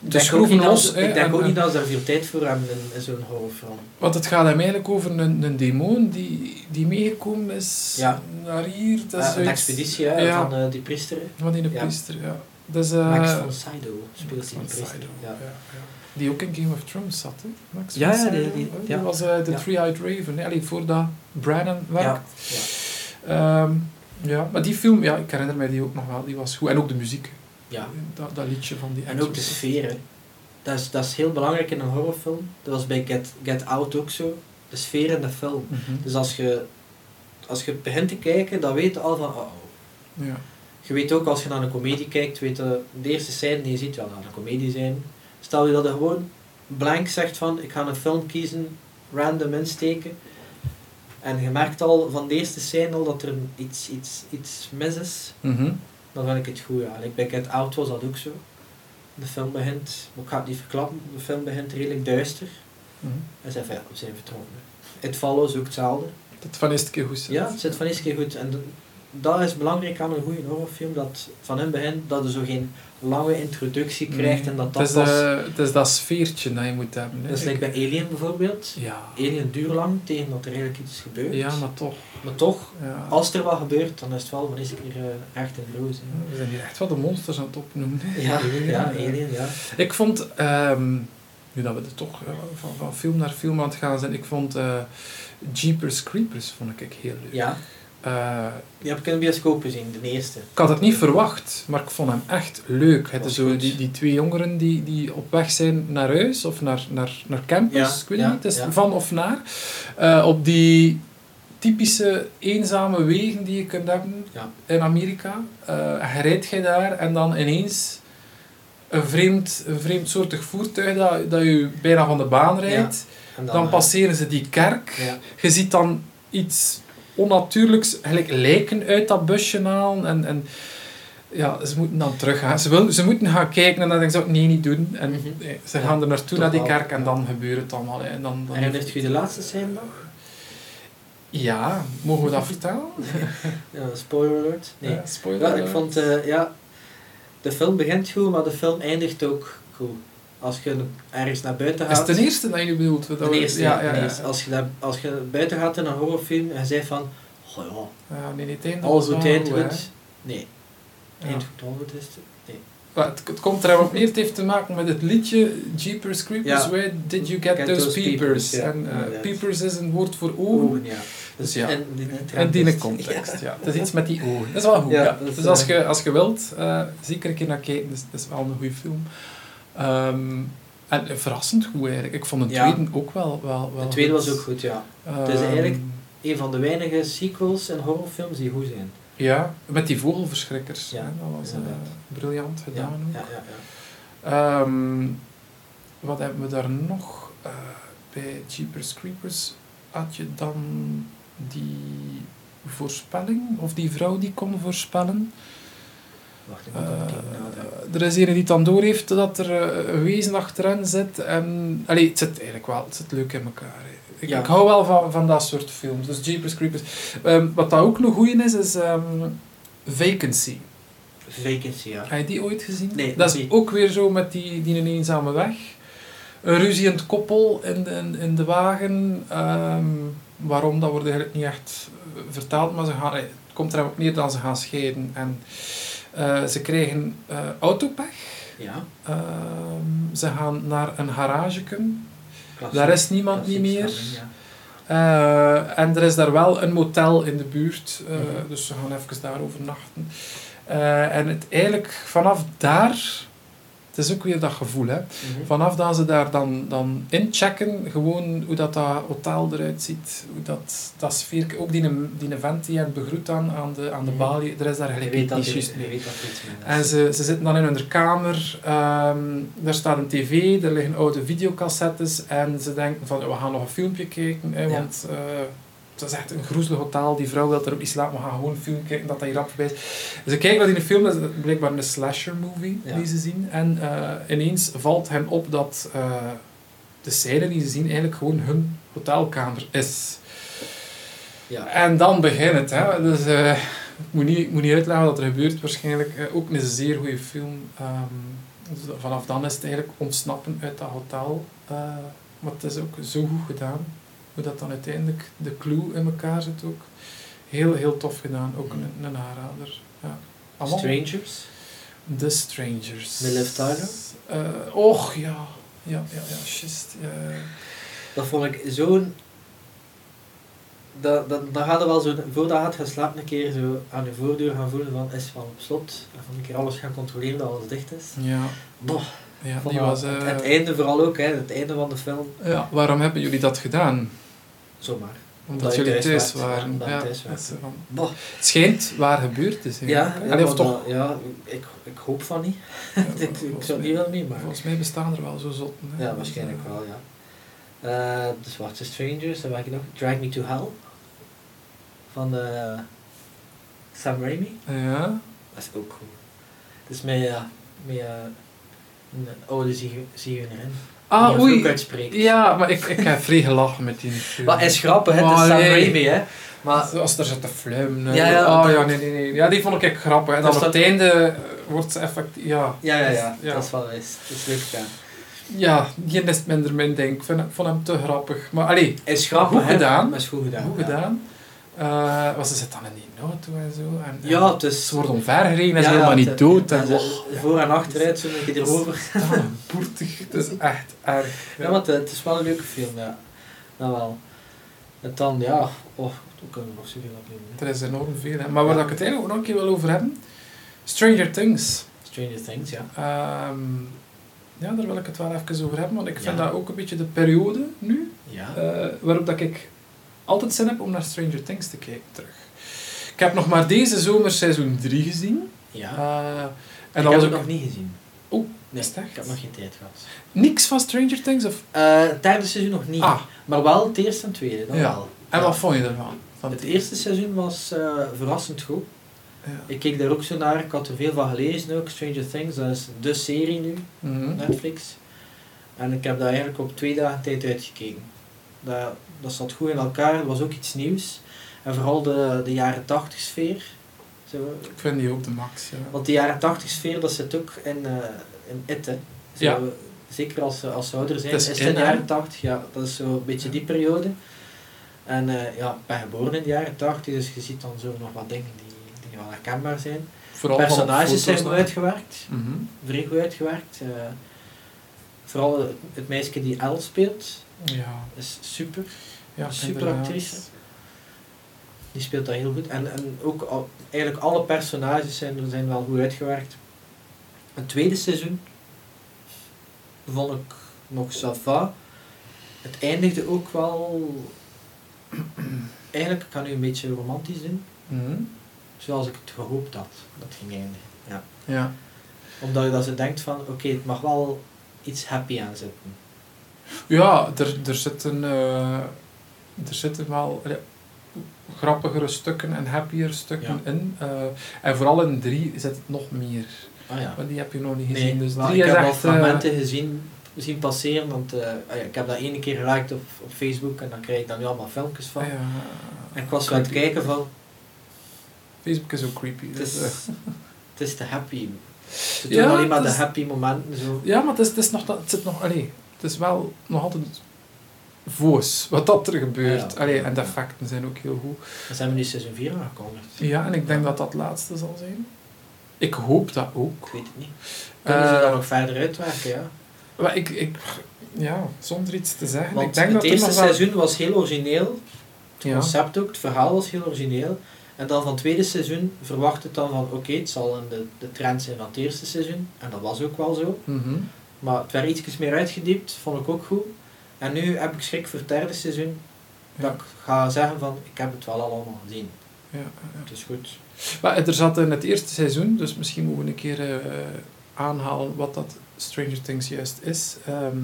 Ik de los. Ik denk en- ook niet dat ze er veel tijd voor hebben in, in zo'n horrorfilm. Want het gaat hem eigenlijk over een, een demon die, die meegekomen is Ja. naar hier. Dat is een zoiets- expeditie hè, Ja. van eh, die priester. Van die Ja. priester, ja. Dus, eh, Max von Sydow speelt Max die priester. Ja. ja, ja. Die ook in Game of Thrones zat, hè? Max Ja, ja, die- die- hè? ja. Die was eh, de. Three-Eyed Raven? Allee, voordat Brandon werkt. Ja. Ja. Ehm, ja, maar die film, ja, ik herinner mij die ook nog wel, die was goed. En ook de muziek, ja. dat, dat liedje van die En ook de sfeer. hè. Dat is, dat is heel belangrijk in een horrorfilm. Dat was bij Get, Get Out ook zo. De sfeer in de film. Mhm. Dus als je, als je begint te kijken, dan weet je al van... Oh, oh. Ja. Je weet ook als je naar een komedie kijkt, weet je, de eerste scène die je ziet, dat gaat een komedie zijn. Stel je dat je gewoon blank zegt van, ik ga een film kiezen, random insteken. En je merkt al van de eerste scène al dat er een iets, iets, iets mis is. Mhm. Dan vind ik het goed, ja. En bij Get Out was dat ook zo. De film begint, maar ik ga het niet verklappen, de film begint redelijk duister. Mhm. En zei van, ja, we zijn vertrokken. It Follows ook hetzelfde. Dat van eerste keer goed zit. Ja, het zit van eerste keer goed. En dat is belangrijk aan een goede horrorfilm, dat van in het begin dat je zo geen lange introductie krijgt en dat dat het, is, pas... eh, het is dat sfeertje dat je moet hebben. hè. dat is like bij Alien bijvoorbeeld. Ja. Alien duurt lang tegen dat er eigenlijk iets gebeurt. ja, maar toch. Maar toch, Ja. als er wat gebeurt, dan is het wel van eerste keer eh, echt roos. hè. We zijn hier echt wel de monsters aan het opnoemen. Ja, Alien, ja. Alien, ja. Ik vond, ehm, nu dat we er toch eh, van, van film naar film aan het gaan zijn, ik vond Jeepers Creepers vond ik heel leuk. Ja, Eh, die heb ik in de bioscoop gezien, de eerste. ik had het niet verwacht, maar ik vond hem echt leuk. Het is zo die, die twee jongeren die, die op weg zijn naar huis of naar, naar, naar campus, Ja, ik weet ja, niet, het is ja. van of naar. Eh, op die typische eenzame wegen die je kunt hebben in Amerika. Je rijdt je daar en dan ineens een vreemd, een vreemdsoortig voertuig dat, dat je bijna van de baan rijdt. Dan, passeren ze die kerk. Je ziet dan iets onnatuurlijks, gelijk lijken uit dat busje halen. En, en ja, ze moeten dan teruggaan. Ze, wil, ze moeten gaan kijken en dan denk ik, nee, niet doen. En Mhm. nee, ze Ja, gaan er naartoe naar die kerk en dan gebeurt het allemaal. hè. En dan, dan herinnert je de laatste scène nog? Ja, mogen we dat vertellen? Ja, spoiler alert. Nee. Ja, spoiler Ja, ik alert. vond, eh, ja, de film begint goed, maar de film eindigt ook goed. Als je ergens naar buiten Is gaat... het de eerste dat je bedoelt? Dat we- eerste, ja, ja, eerste. Als, je daar, als je buiten gaat in een horrorfilm en je zegt van... Oh ja, Ja, nee, einde alles was goed, eind. Nee, eind goed, is het. Nee. Het, het komt er op neer, het heeft te maken met het liedje Jeepers Creepers, Ja. Where Did You Get, Get Those, those Peepers? peepers, ja, en eh, peepers is een woord voor ogen. Ogen, ja. Dus ja, En die, in die context. Ja. Het is iets met die ogen. Dat is wel goed. Ja, dat is, dus als je, als je wilt, eh, zeker een keer naar kijken. Dat is, dat is wel een goede film. Ehm, en verrassend goed eigenlijk. Ik vond de Ja. tweede ook wel, wel, wel De tweede goed. was ook goed, ja. Ehm, Het is eigenlijk- Een van de weinige sequels in horrorfilms die goed zijn. Ja, met die vogelverschrikkers. Ja, hè. Dat was eh, briljant Ja, gedaan ook. ja, ja, ja. Ehm, wat hebben we daar nog? Eh, bij Jeepers Creepers had je dan die voorspelling, of die vrouw die kon voorspellen. Wacht, ik Eh, er is een die dan doorheeft dat er eh, een wezen achterin zit. En, allee, het zit eigenlijk wel het zit leuk in elkaar. Ik, Ja. ik hou wel van, van dat soort films. Dus Jeepers Creepers. Ehm, wat dat ook nog goed is, is ehm, Vacancy. Vacancy, ja. Heb je die ooit gezien? Nee, dat is niet. ook weer zo met die, die een eenzame weg. Een ruziend koppel in de, in, in de wagen. Ehm, waarom, dat wordt eigenlijk niet echt eh, verteld, maar ze gaan, het komt er ook neer dat ze gaan scheiden. En eh, ze krijgen eh, autopech. Ja. Ehm, ze gaan naar een klassiek- Daar is niemand niet meer. ja. Eh, en er is daar wel een motel in de buurt, Mhm. dus ze gaan even daar overnachten. En het, eigenlijk vanaf daar, het is ook weer dat gevoel, hè. Mhm. vanaf dat ze daar dan, dan inchecken, gewoon hoe dat, dat hotel eruit ziet, hoe dat, dat sfeer, ook die, die vent die hen begroet dan aan de, aan de Mhm. balie, er is daar gelijk niet juist mee. En ze, ze zitten dan in hun kamer, ehm daar staat een tv, er liggen oude videocassettes en ze denken van we gaan nog een filmpje kijken, hè, Ja. want het is echt een groezelig hotel, die vrouw wil er ook niet slapen, we gaan gewoon een film kijken dat dat hier is. Ze kijken naar die film, dat is blijkbaar een slasher movie Ja. die ze zien en eh, ineens valt hen op dat eh, de scène die ze zien eigenlijk gewoon hun hotelkamer is. Ja. En dan begint het. Hè. Dus, eh, ik, moet niet, ik moet niet uitleggen wat er gebeurt. Waarschijnlijk ook een zeer goede film. Ehm, dus vanaf dan is het eigenlijk ontsnappen uit dat hotel. Maar het is ook zo goed gedaan. Hoe dat dan uiteindelijk de clue in elkaar zit ook. Heel, heel tof gedaan. Ook een, een aanrader. Ja. Allemaal Strangers. The Strangers. Met Liv Tyler? Och, ja. Ja, ja, ja. Dat vond ik zo'n... Dat, dat, dan gaat er wel zo, voordat je gaat gaan slapen, een keer zo aan je voordeur gaan voelen van, is van op slot? En van een keer alles gaan controleren dat alles dicht is. Ja, Boah, ja die dat- was... het, eh, het einde vooral ook, hè, het einde van de film. ja, waarom hebben jullie dat gedaan? Zomaar. Omdat, Omdat jullie thuis waren. Omdat Ja, thuis van- Boah. het schijnt waar gebeurd te zijn. Ja, hè? ja, Allee, of toch? dat- ja ik, ik hoop van niet. Ja, ik, zou niet wel mee, maar... Volgens mij bestaan er wel zo zotten. hè. Ja, waarschijnlijk wel, ja. Eh de Zwarte Strangers, dan heb ik nog Drag Me to Hell. Van eh, Sam Raimi. Ja. Dat is ook goed. Het is met, ja, met eh, een oude ziegenerin. Ah, oei. uitspreekt. Ja, maar ik, ik heb vrij gelachen met die film. Maar is grappig? Het is Sam. Raimi, hè? Maar Als er zit te fluimen. Ja, Ja, ja, oh ja, nee, nee, nee. Ja, die vond ik echt grappig. En dan Dat op het einde eh, wordt ze effectief... Ja, ja, ja, ja, ja. dat is wel eens. Dat is leuk gedaan. ja, die is minder min, denk ik. Vond hem te grappig. Maar allee, is grappig, Goed hè? gedaan. Is goed gedaan. goed ja. gedaan. Eh, want ze zit dan in die auto en zo. En, en Ja, het is... Ze wordt omvergereden en ze Ja, ja, helemaal niet het- dood. En, oh, Voor en achteruit, zo een keer erover. Boertig. Het is echt erg. Ja, want het is wel een leuke film, ja. Dat wel. En dan, ja, oh, toen kunnen we nog zoveel opnemen. hè. Er is enorm veel. Hè. Maar waar ik het eigenlijk ook nog een keer wil over hebben. Stranger Things. Stranger Things, ja. Ehm, ja, daar wil ik het wel even over hebben. Want ik vind Ja. dat ook een beetje de periode nu. Ja. eh, waarop dat ik altijd zin heb om naar Stranger Things te kijken terug. Ik heb nog maar deze zomer seizoen 3 gezien. ja. Eh, en ik heb het ik nog niet gezien. Oh, nee, is ik heb nog geen tijd gehad. niks van Stranger Things. Of... Eh, het derde seizoen nog niet. Ah, Maar wel het eerste en tweede, dan Ja. wel. en Ja. wat vond je ervan? Van Het eerste seizoen was eh, verrassend goed. Ja. Ik keek daar ook zo naar, ik had er veel van gelezen ook. Stranger Things, dat is de serie nu, Mhm. Netflix. En ik heb daar eigenlijk op twee dagen tijd uitgekeken. Dat, dat zat goed in elkaar, het was ook iets nieuws. En vooral de, de jaren 80 sfeer. Zo, Ik vind die ook de max. Ja. want die jaren 80 sfeer, dat zit ook in, eh in It, hè. Zo, Ja. Zeker als, ze- als ze ouder zijn, is is in de jaren 80. Ja, dat is zo een beetje die periode. En eh, ja, ik ben geboren in de jaren 80, dus je ziet dan zo nog wat dingen die, die wel herkenbaar zijn. Vooral Personages zijn goed uitgewerkt, Mhm. vrij goed uitgewerkt. eh. vooral het, het meisje die Elle speelt, Ja, is super. ja Super inderdaad. actrice. Die speelt dat heel goed. En, en ook al, eigenlijk alle personages zijn, zijn wel goed uitgewerkt. Het tweede seizoen vond ik nog sava. Het eindigde ook wel... Eigenlijk kan u een beetje romantisch doen. Mhm. Zoals ik het gehoopt had dat ging eindigen. Ja. Ja. Omdat je dat ze denkt van, oké, het mag wel iets happy aan zitten. Ja, er, er zitten, eh, er zitten wel grappigere stukken en happier stukken in. eh, en vooral in drie zit het nog meer. Ah ja. Die heb je nog niet gezien. Nee, dus drie ik heb al eh, fragmenten gezien, zien passeren, want ah ik heb dat ene keer geliked op, op Facebook en dan krijg ik dan nu allemaal filmpjes van. ja, En ik was aan het kijken van, Facebook is ook creepy. het dus, is, het is te happy. Ze doen alleen maar de happy momenten zo. ja, maar het, is, het, is nog, het zit nog... Allee, het is wel nog altijd voos wat dat er gebeurt. Ja. Allee, en de effecten zijn ook heel goed. Dan zijn we nu seizoen 4 aangekondigd. Ja, en ik denk dat dat het laatste zal zijn. Ik hoop dat ook. Ik weet het niet. Kunnen ze Eh, dat nog verder uitwerken, ja? Maar ik, ik, ja, zonder iets te zeggen. Want ik denk het dat er eerste seizoen was heel origineel. Het Ja. concept ook, het verhaal was heel origineel. En dan van het tweede seizoen verwacht het dan van, oké, het zal in de, de trend zijn van het eerste seizoen. En dat was ook wel zo. Mhm. Maar het werd iets meer uitgediept, vond ik ook goed. En nu heb ik schrik voor het derde seizoen. Dat ik ga zeggen van, ik heb het wel allemaal gezien. Ja, ja. Het is goed. Maar er zat in het eerste seizoen, dus misschien moeten we een keer eh, aanhalen wat dat Stranger Things juist is. Ehm,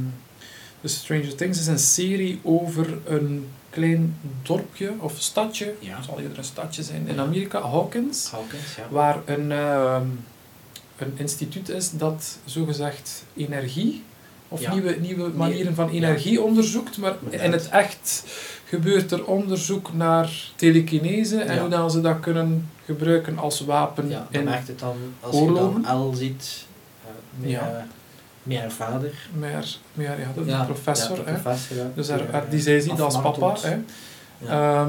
dus Stranger Things is een serie over een klein dorpje of stadje, Ja. zal eerder een stadje zijn, in Amerika, Hawkins, Hawkins, ja. waar een, ehm, een instituut is dat zogezegd energie of Ja. nieuwe, nieuwe manieren van ja. energie onderzoekt, maar in het echt gebeurt er onderzoek naar telekinese en hoe dan ze dat kunnen gebruiken als wapen Ja, dan in merkt het dan, als je dan L ziet, eh, meer, Ja. meer vader. meer, meer ja, de professor. de hè. professor, ja. Dus haar- eh, die zij ziet als papa. Hè. Ja.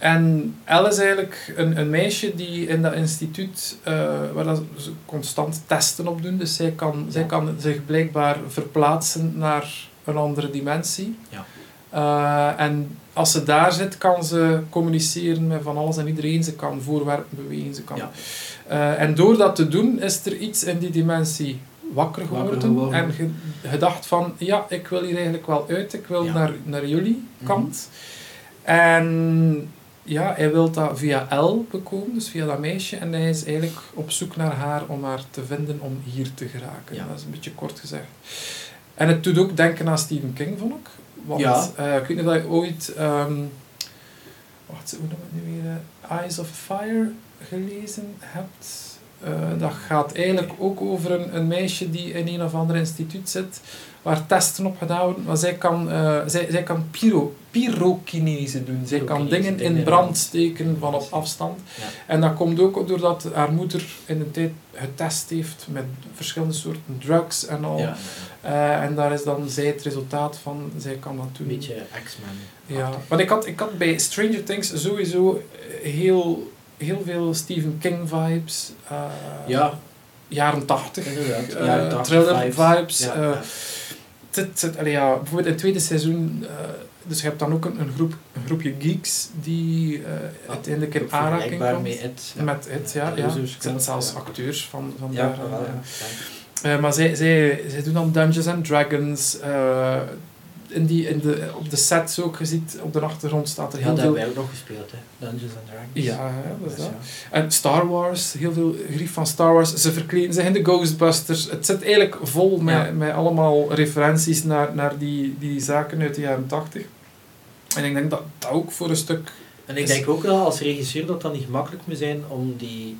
En Elle is eigenlijk een, een meisje die in dat instituut, eh, waar dat ze constant testen op doen. Dus zij kan, zij kan zich blijkbaar verplaatsen naar een andere dimensie. Ja. Eh, en als ze daar zit, kan ze communiceren met van alles en iedereen. Ze kan voorwerpen bewegen. Ze kan, Ja. Eh, en door dat te doen, is er iets in die dimensie wakker Wakker geworden. geworden. En ge- gedacht van, ja, ik wil hier eigenlijk wel uit. Ik wil Ja. naar, naar jullie Mhm. kant. En ja, hij wil dat via L bekomen, dus via dat meisje. En hij is eigenlijk op zoek naar haar om haar te vinden om hier te geraken. Ja. Dat is een beetje kort gezegd. En het doet ook denken aan Stephen King, vond ik. Want Ja. eh, ik weet niet of je ooit... ehm wacht, hoe noem het nu weer? eh, Eyes of Fire gelezen hebt. Eh, dat gaat eigenlijk ook over een, een meisje die in een of ander instituut zit, waar testen op gedaan worden. Maar zij kan, zij, zij kan pyro, pyrokinese doen. Zij kan dingen in brand steken van op afstand. Ja. En dat komt ook doordat haar moeder in de tijd getest heeft met verschillende soorten drugs en al. Ja, Eh, en daar is dan zij het resultaat van. Zij kan dat doen. een beetje X-Men. Ja, want ik had, ik had bij Stranger Things sowieso heel, heel veel Stephen King vibes. eh, Ja, Jaren tachtig. inderdaad. eh, Jaren 80 thriller vibes. Ja, eh, ja. allee, bijvoorbeeld in het tweede seizoen, dus je hebt dan ook een, een, groep, een groepje geeks die eh, uiteindelijk in aanraking komt. met het. Met het, ja. ja. Het zijn zelfs ja. acteurs van, van Ja, daar. wel, eh, ja. eh, maar zij, zij, zij doen dan Dungeons and Dragons. In die, in de, op de sets ook, je ziet op de achtergrond staat er Ja, heel dat veel... hebben wij ook nog gespeeld, hè. Dungeons and Dragons. Ja, ja, dat is Dus dat. ja. En Star Wars, heel veel grief van Star Wars. Ze verkleden zich in de Ghostbusters. Het zit eigenlijk vol met, Ja. met allemaal referenties naar, naar die, die zaken uit de jaren 80. En ik denk dat dat ook voor een stuk... En ik Is- denk ook wel als regisseur dat dat niet gemakkelijk moet zijn om die,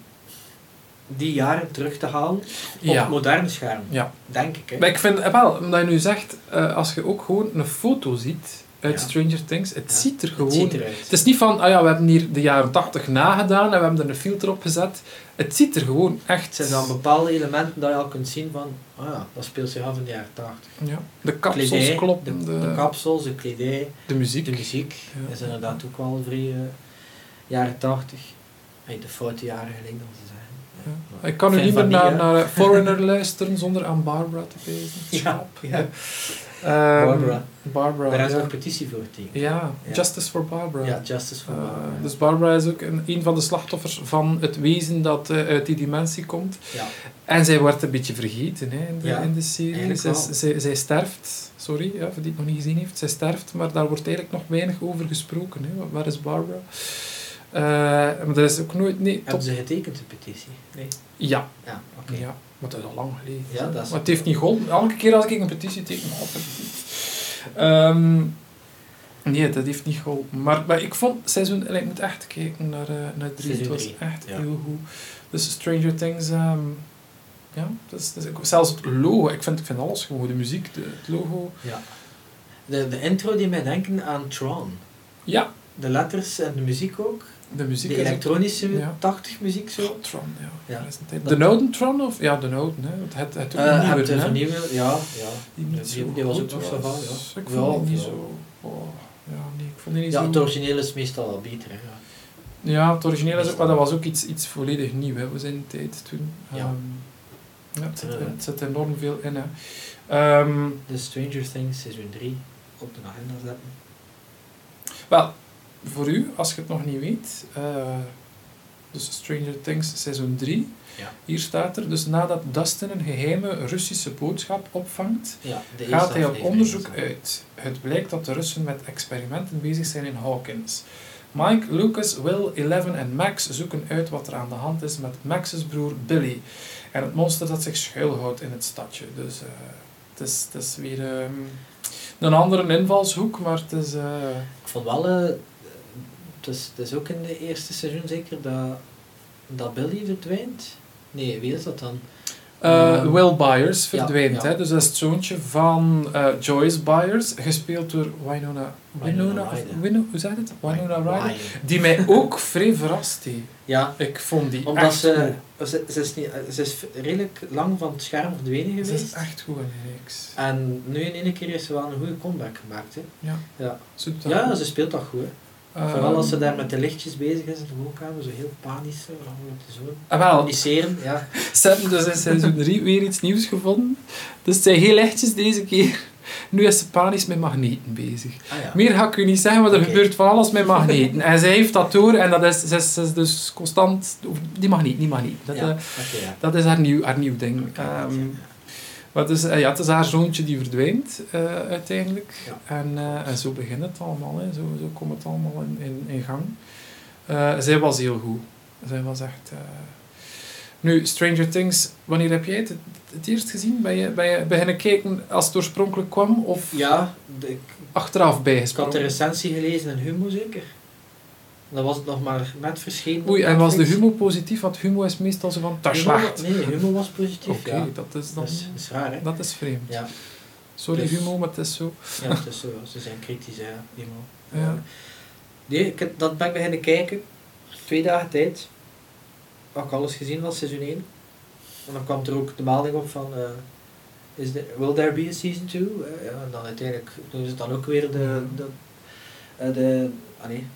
die jaren terug te halen op Ja. moderne scherm. Ja. Denk ik, hè. Maar ik vind, eh, wel, omdat je nu zegt, eh, als je ook gewoon een foto ziet uit Ja. Stranger Things, het Ja, ziet er Het gewoon... ziet eruit. Het is niet van, ah ja, we hebben hier de jaren 80 nagedaan en we hebben er een filter op gezet. Het ziet er gewoon echt... Het zijn dan bepaalde elementen dat je al kunt zien van, ah ja, dat speelt zich af in de jaren 80. Ja. De kapsels kloppen, de, de, de kapsels, de kledij, de muziek. de muziek is inderdaad ook wel vrij eh, jaren 80. Hey, de foute jaren gelijk dan Ik kan nu Fan niet meer van naar, naar Foreigner luisteren zonder aan Barbara te pezen. Ja, ja. Ehm, Barbara. Barbara, Daar is een petitie voor tegen. Ja, Ja. Justice for Barbara. Ja, Justice for Eh, Barbara. dus Barbara is ook een, een van de slachtoffers van het wezen dat eh, uit die dimensie komt. ja. En zij wordt een beetje vergeten hè, in, de, Ja, in de serie. zij, zij sterft, sorry ja, voor die het nog niet gezien heeft, zij sterft, maar daar wordt eigenlijk nog weinig over gesproken. Hè. Waar is Barbara? Eh, maar er is ook nooit... Nee, Hebben ze getekend, de petitie? Nee. ja, Ja, oké. ja, maar dat is al lang geleden. Ja, dat is- Maar het heeft niet geholpen. Elke keer als ik een petitie teken, altijd niet. Ehm, nee, dat heeft niet geholpen. Maar, maar ik vond seizoen... Ik moet echt kijken naar, eh, naar drie. Seizoen Het was drie, echt ja. heel goed. Dus Stranger Things... ehm, ja, dat is, dat is, zelfs het logo. Ik vind, ik vind alles gewoon. De muziek, de, het logo. Ja. De, de intro die mij denken aan Tron. Ja, De letters en de muziek ook. De muziek De elektronische ja. 80 muziek zo. Oh, Tron, ja. De Noden Tron? Of? Ja, de Noden. Hè. Het, het, het Eh, heb nieuwe, de ja, ja. Die, was ook nog zo van, ja. Ik Ja, vond die niet zo... Oh, ja, nee, ik vond die niet Ja, zo... het origineel is meestal wel beter. Hè. ja. Ja, het origineel is ook, maar dat was ook iets, iets volledig nieuw hè, zijn tijd toen. Ja. Ehm, ja, het, zit, het zit enorm veel in. Hè. Ehm, De Stranger Things seizoen 3 op de agenda zetten. wel, voor u, als je het nog niet weet, eh, dus Stranger Things seizoen 3, Ja. hier staat er, dus nadat Dustin een geheime Russische boodschap opvangt, Ja, gaat hij op onderzoek uit. Het blijkt dat de Russen met experimenten bezig zijn in Hawkins. Mike, Lucas, Will, Eleven en Max zoeken uit wat er aan de hand is met Max's broer Billy. En het monster dat zich schuilhoudt in het stadje. Dus eh, het, is, het is weer ehm, een andere invalshoek, maar het is... eh, Ik vond wel, het, is, het is ook in de eerste seizoen zeker dat, dat Billy verdwijnt. Nee, wie is dat dan? eh, Ehm, Will Byers verdwijnt. ja. Hè? Dus dat is het zoontje van eh, Joyce Byers, gespeeld door Winona... Winona Ryder. Hoe zei het? Winona Ryder. Die mij ook vrij verrast heeft. Ja, Ik vond die omdat echt ze, goed. ze, ze, is niet, ze is redelijk lang van het scherm verdwenen Ze geweest. is echt goed in reeks. En nu in één keer heeft ze wel een goede comeback gemaakt. Hè. Ja. Ja. Ze ja, ze speelt dat goed. Hè. Ehm, Vooral als ze daar met de lichtjes bezig is in de woonkamer, zo heel panisch. Het zo. ah, ja. ze hebben dus in seizoen 3 weer iets nieuws gevonden. Dus het zijn heel lichtjes deze keer. Nu is ze panisch met magneten bezig. Ah, ja. Meer ga ik u niet zeggen, maar er gebeurt van alles met magneten. En zij heeft dat door en dat is, ze is, ze is dus constant... Die magneet, die magneet. Dat, ja. eh, ja. dat is haar nieuw, haar nieuw ding. Oké, Het, is, eh, ja, het is haar zoontje die verdwijnt, eh, uiteindelijk. Ja. En, eh, en zo begint het allemaal, hè. Zo, zo komt het allemaal in, in, in gang. Zij was heel goed. Zij was echt... Nu, Stranger Things, wanneer heb jij het het eerst gezien? Ben je, ben je beginnen kijken als het oorspronkelijk kwam? Of Ja, ik, achteraf ik had de recensie gelezen in Humo zeker. Dan was het nog maar net verschenen. Oei, en was de humo positief? Want humo is meestal zo van, dat is slecht. Nee, Humo was positief. Oké, ja. dat is dan... Dat is, dat is raar, hè? Dat is vreemd. Ja, Sorry Dus- humo, maar het is zo. ja het is zo, ze zijn kritisch, hè, Humo. Ja. Nee, ik heb, dat ben ik beginnen kijken. Twee dagen tijd. Had ik alles gezien van seizoen 1. En dan kwam er ook de melding op van... eh, is de, will there be a season 2? Eh, ja, en dan uiteindelijk doen ze dan ook weer de... de, eh, de ah nee,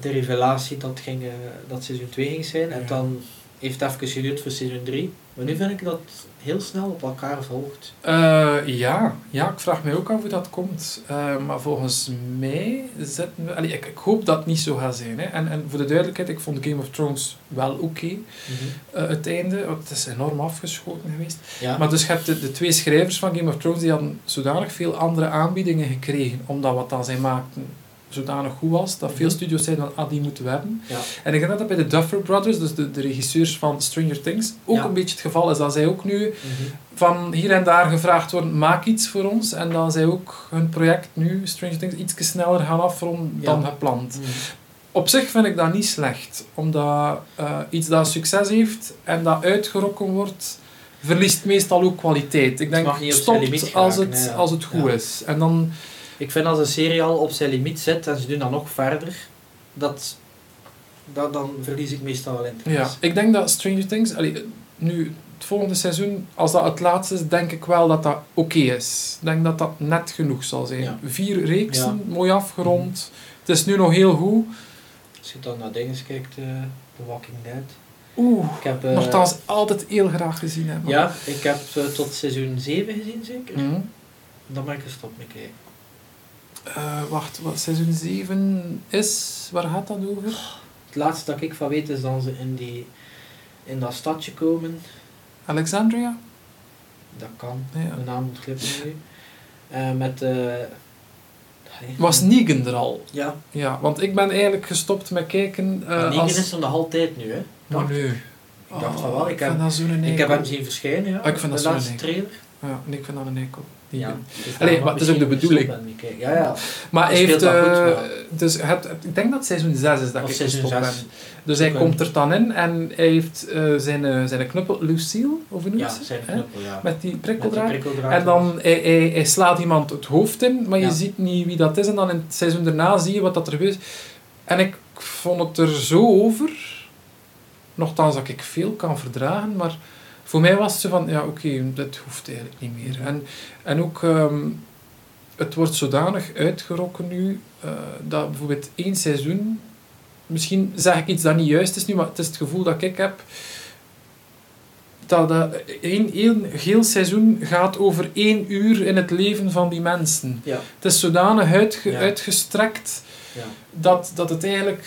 de revelatie dat, ging, eh, dat seizoen 2 ging zijn. En Ja. dan heeft het even geduurd voor seizoen 3. Maar nu vind ik dat heel snel op elkaar volgt. Eh, ja. ja, ik vraag mij ook af hoe dat komt. Eh, maar volgens mij zitten we... Allee, ik, ik hoop dat het niet zo gaat zijn. Hè. En, en voor de duidelijkheid, ik vond Game of Thrones wel oké. eh, het einde, want het is enorm afgeschoten geweest. Ja. Maar dus je hebt de, de twee schrijvers van Game of Thrones, die hadden zodanig veel andere aanbiedingen gekregen, omdat wat dan zij maakten zodanig goed was, dat veel Mhm. studios zeiden van, ah, die moeten we hebben. ja. En ik denk dat dat bij de Duffer Brothers, dus de, de regisseurs van Stranger Things, ook Ja. een beetje het geval is. Dat zij ook nu Mhm. van hier en daar gevraagd worden, maak iets voor ons. En dat zij ook hun project nu, Stranger Things, iets sneller gaan afronden Ja. dan gepland. Mhm. Op zich vind ik dat niet slecht, omdat eh, iets dat succes heeft en dat uitgerokken wordt, verliest meestal ook kwaliteit. Ik denk, zijn stopt als het, als het goed is. En dan, Ik vind als een serie al op zijn limiet zit en ze doen dat nog verder, dat, dat, dan verlies ik meestal wel ja, interesse. ik denk dat Stranger Things, allee, nu het volgende seizoen, als dat het laatste is, denk ik wel dat dat oké is. Ik denk dat dat net genoeg zal zijn. Ja. Vier reeksen, Ja. mooi afgerond. Het is nu nog heel goed. Als je dan naar dingen kijkt, eh The Walking Dead. Oeh, Ik heb, eh, nogthans altijd heel graag gezien hebben. Ja, ik heb eh, tot seizoen 7 gezien zeker. Mhm. Dan ben ik gestopt met kijken. Eh, wacht, wat seizoen 7 is, waar gaat dat over? Het laatste dat ik van weet is dat ze in, die, in dat stadje komen. Alexandria? Dat kan. Ja. De naam ontglipt nu. Eh, met... allee. Was Negan er al? Ja, Ja, want ik ben eigenlijk gestopt met kijken uh, Negan als... is er nog altijd nu, hè. Maar nu... Ik dacht van wel, ik heb- dat zo'n Ik heb hem zien verschijnen, ja. Ah, ik vind dat de zo'n laatste eikel. trailer. Ja, en ik vind dat een Ja. Dus Allee, maar het is ook de bedoeling. Ja, ja. Maar hij heeft... goed, eh, dus het, ik denk dat het seizoen 6 is dat Of ik gestopt ben. Dus hij komt er dan in en hij heeft eh, zijn, eh, zijn knuppel, Lucille, of hoe noemt Ja, zijn knuppel, ja. Met die prikkeldraad. En dan hij, hij, hij slaat iemand het hoofd in, maar je ziet niet wie dat is. En dan in het seizoen daarna zie je wat dat er gebeurt. En ik vond het er zo over. Nochtans dat ik veel kan verdragen, maar voor mij was zo van, ja oké, dit hoeft eigenlijk niet meer. En, en ook, ehm, het wordt zodanig uitgerokken nu, eh, dat bijvoorbeeld één seizoen, misschien zeg ik iets dat niet juist is nu, maar het is het gevoel dat ik heb, dat dat één, één heel seizoen gaat over één uur in het leven van die mensen. Ja. Het is zodanig uitge- Ja. uitgestrekt Ja. dat, dat het eigenlijk...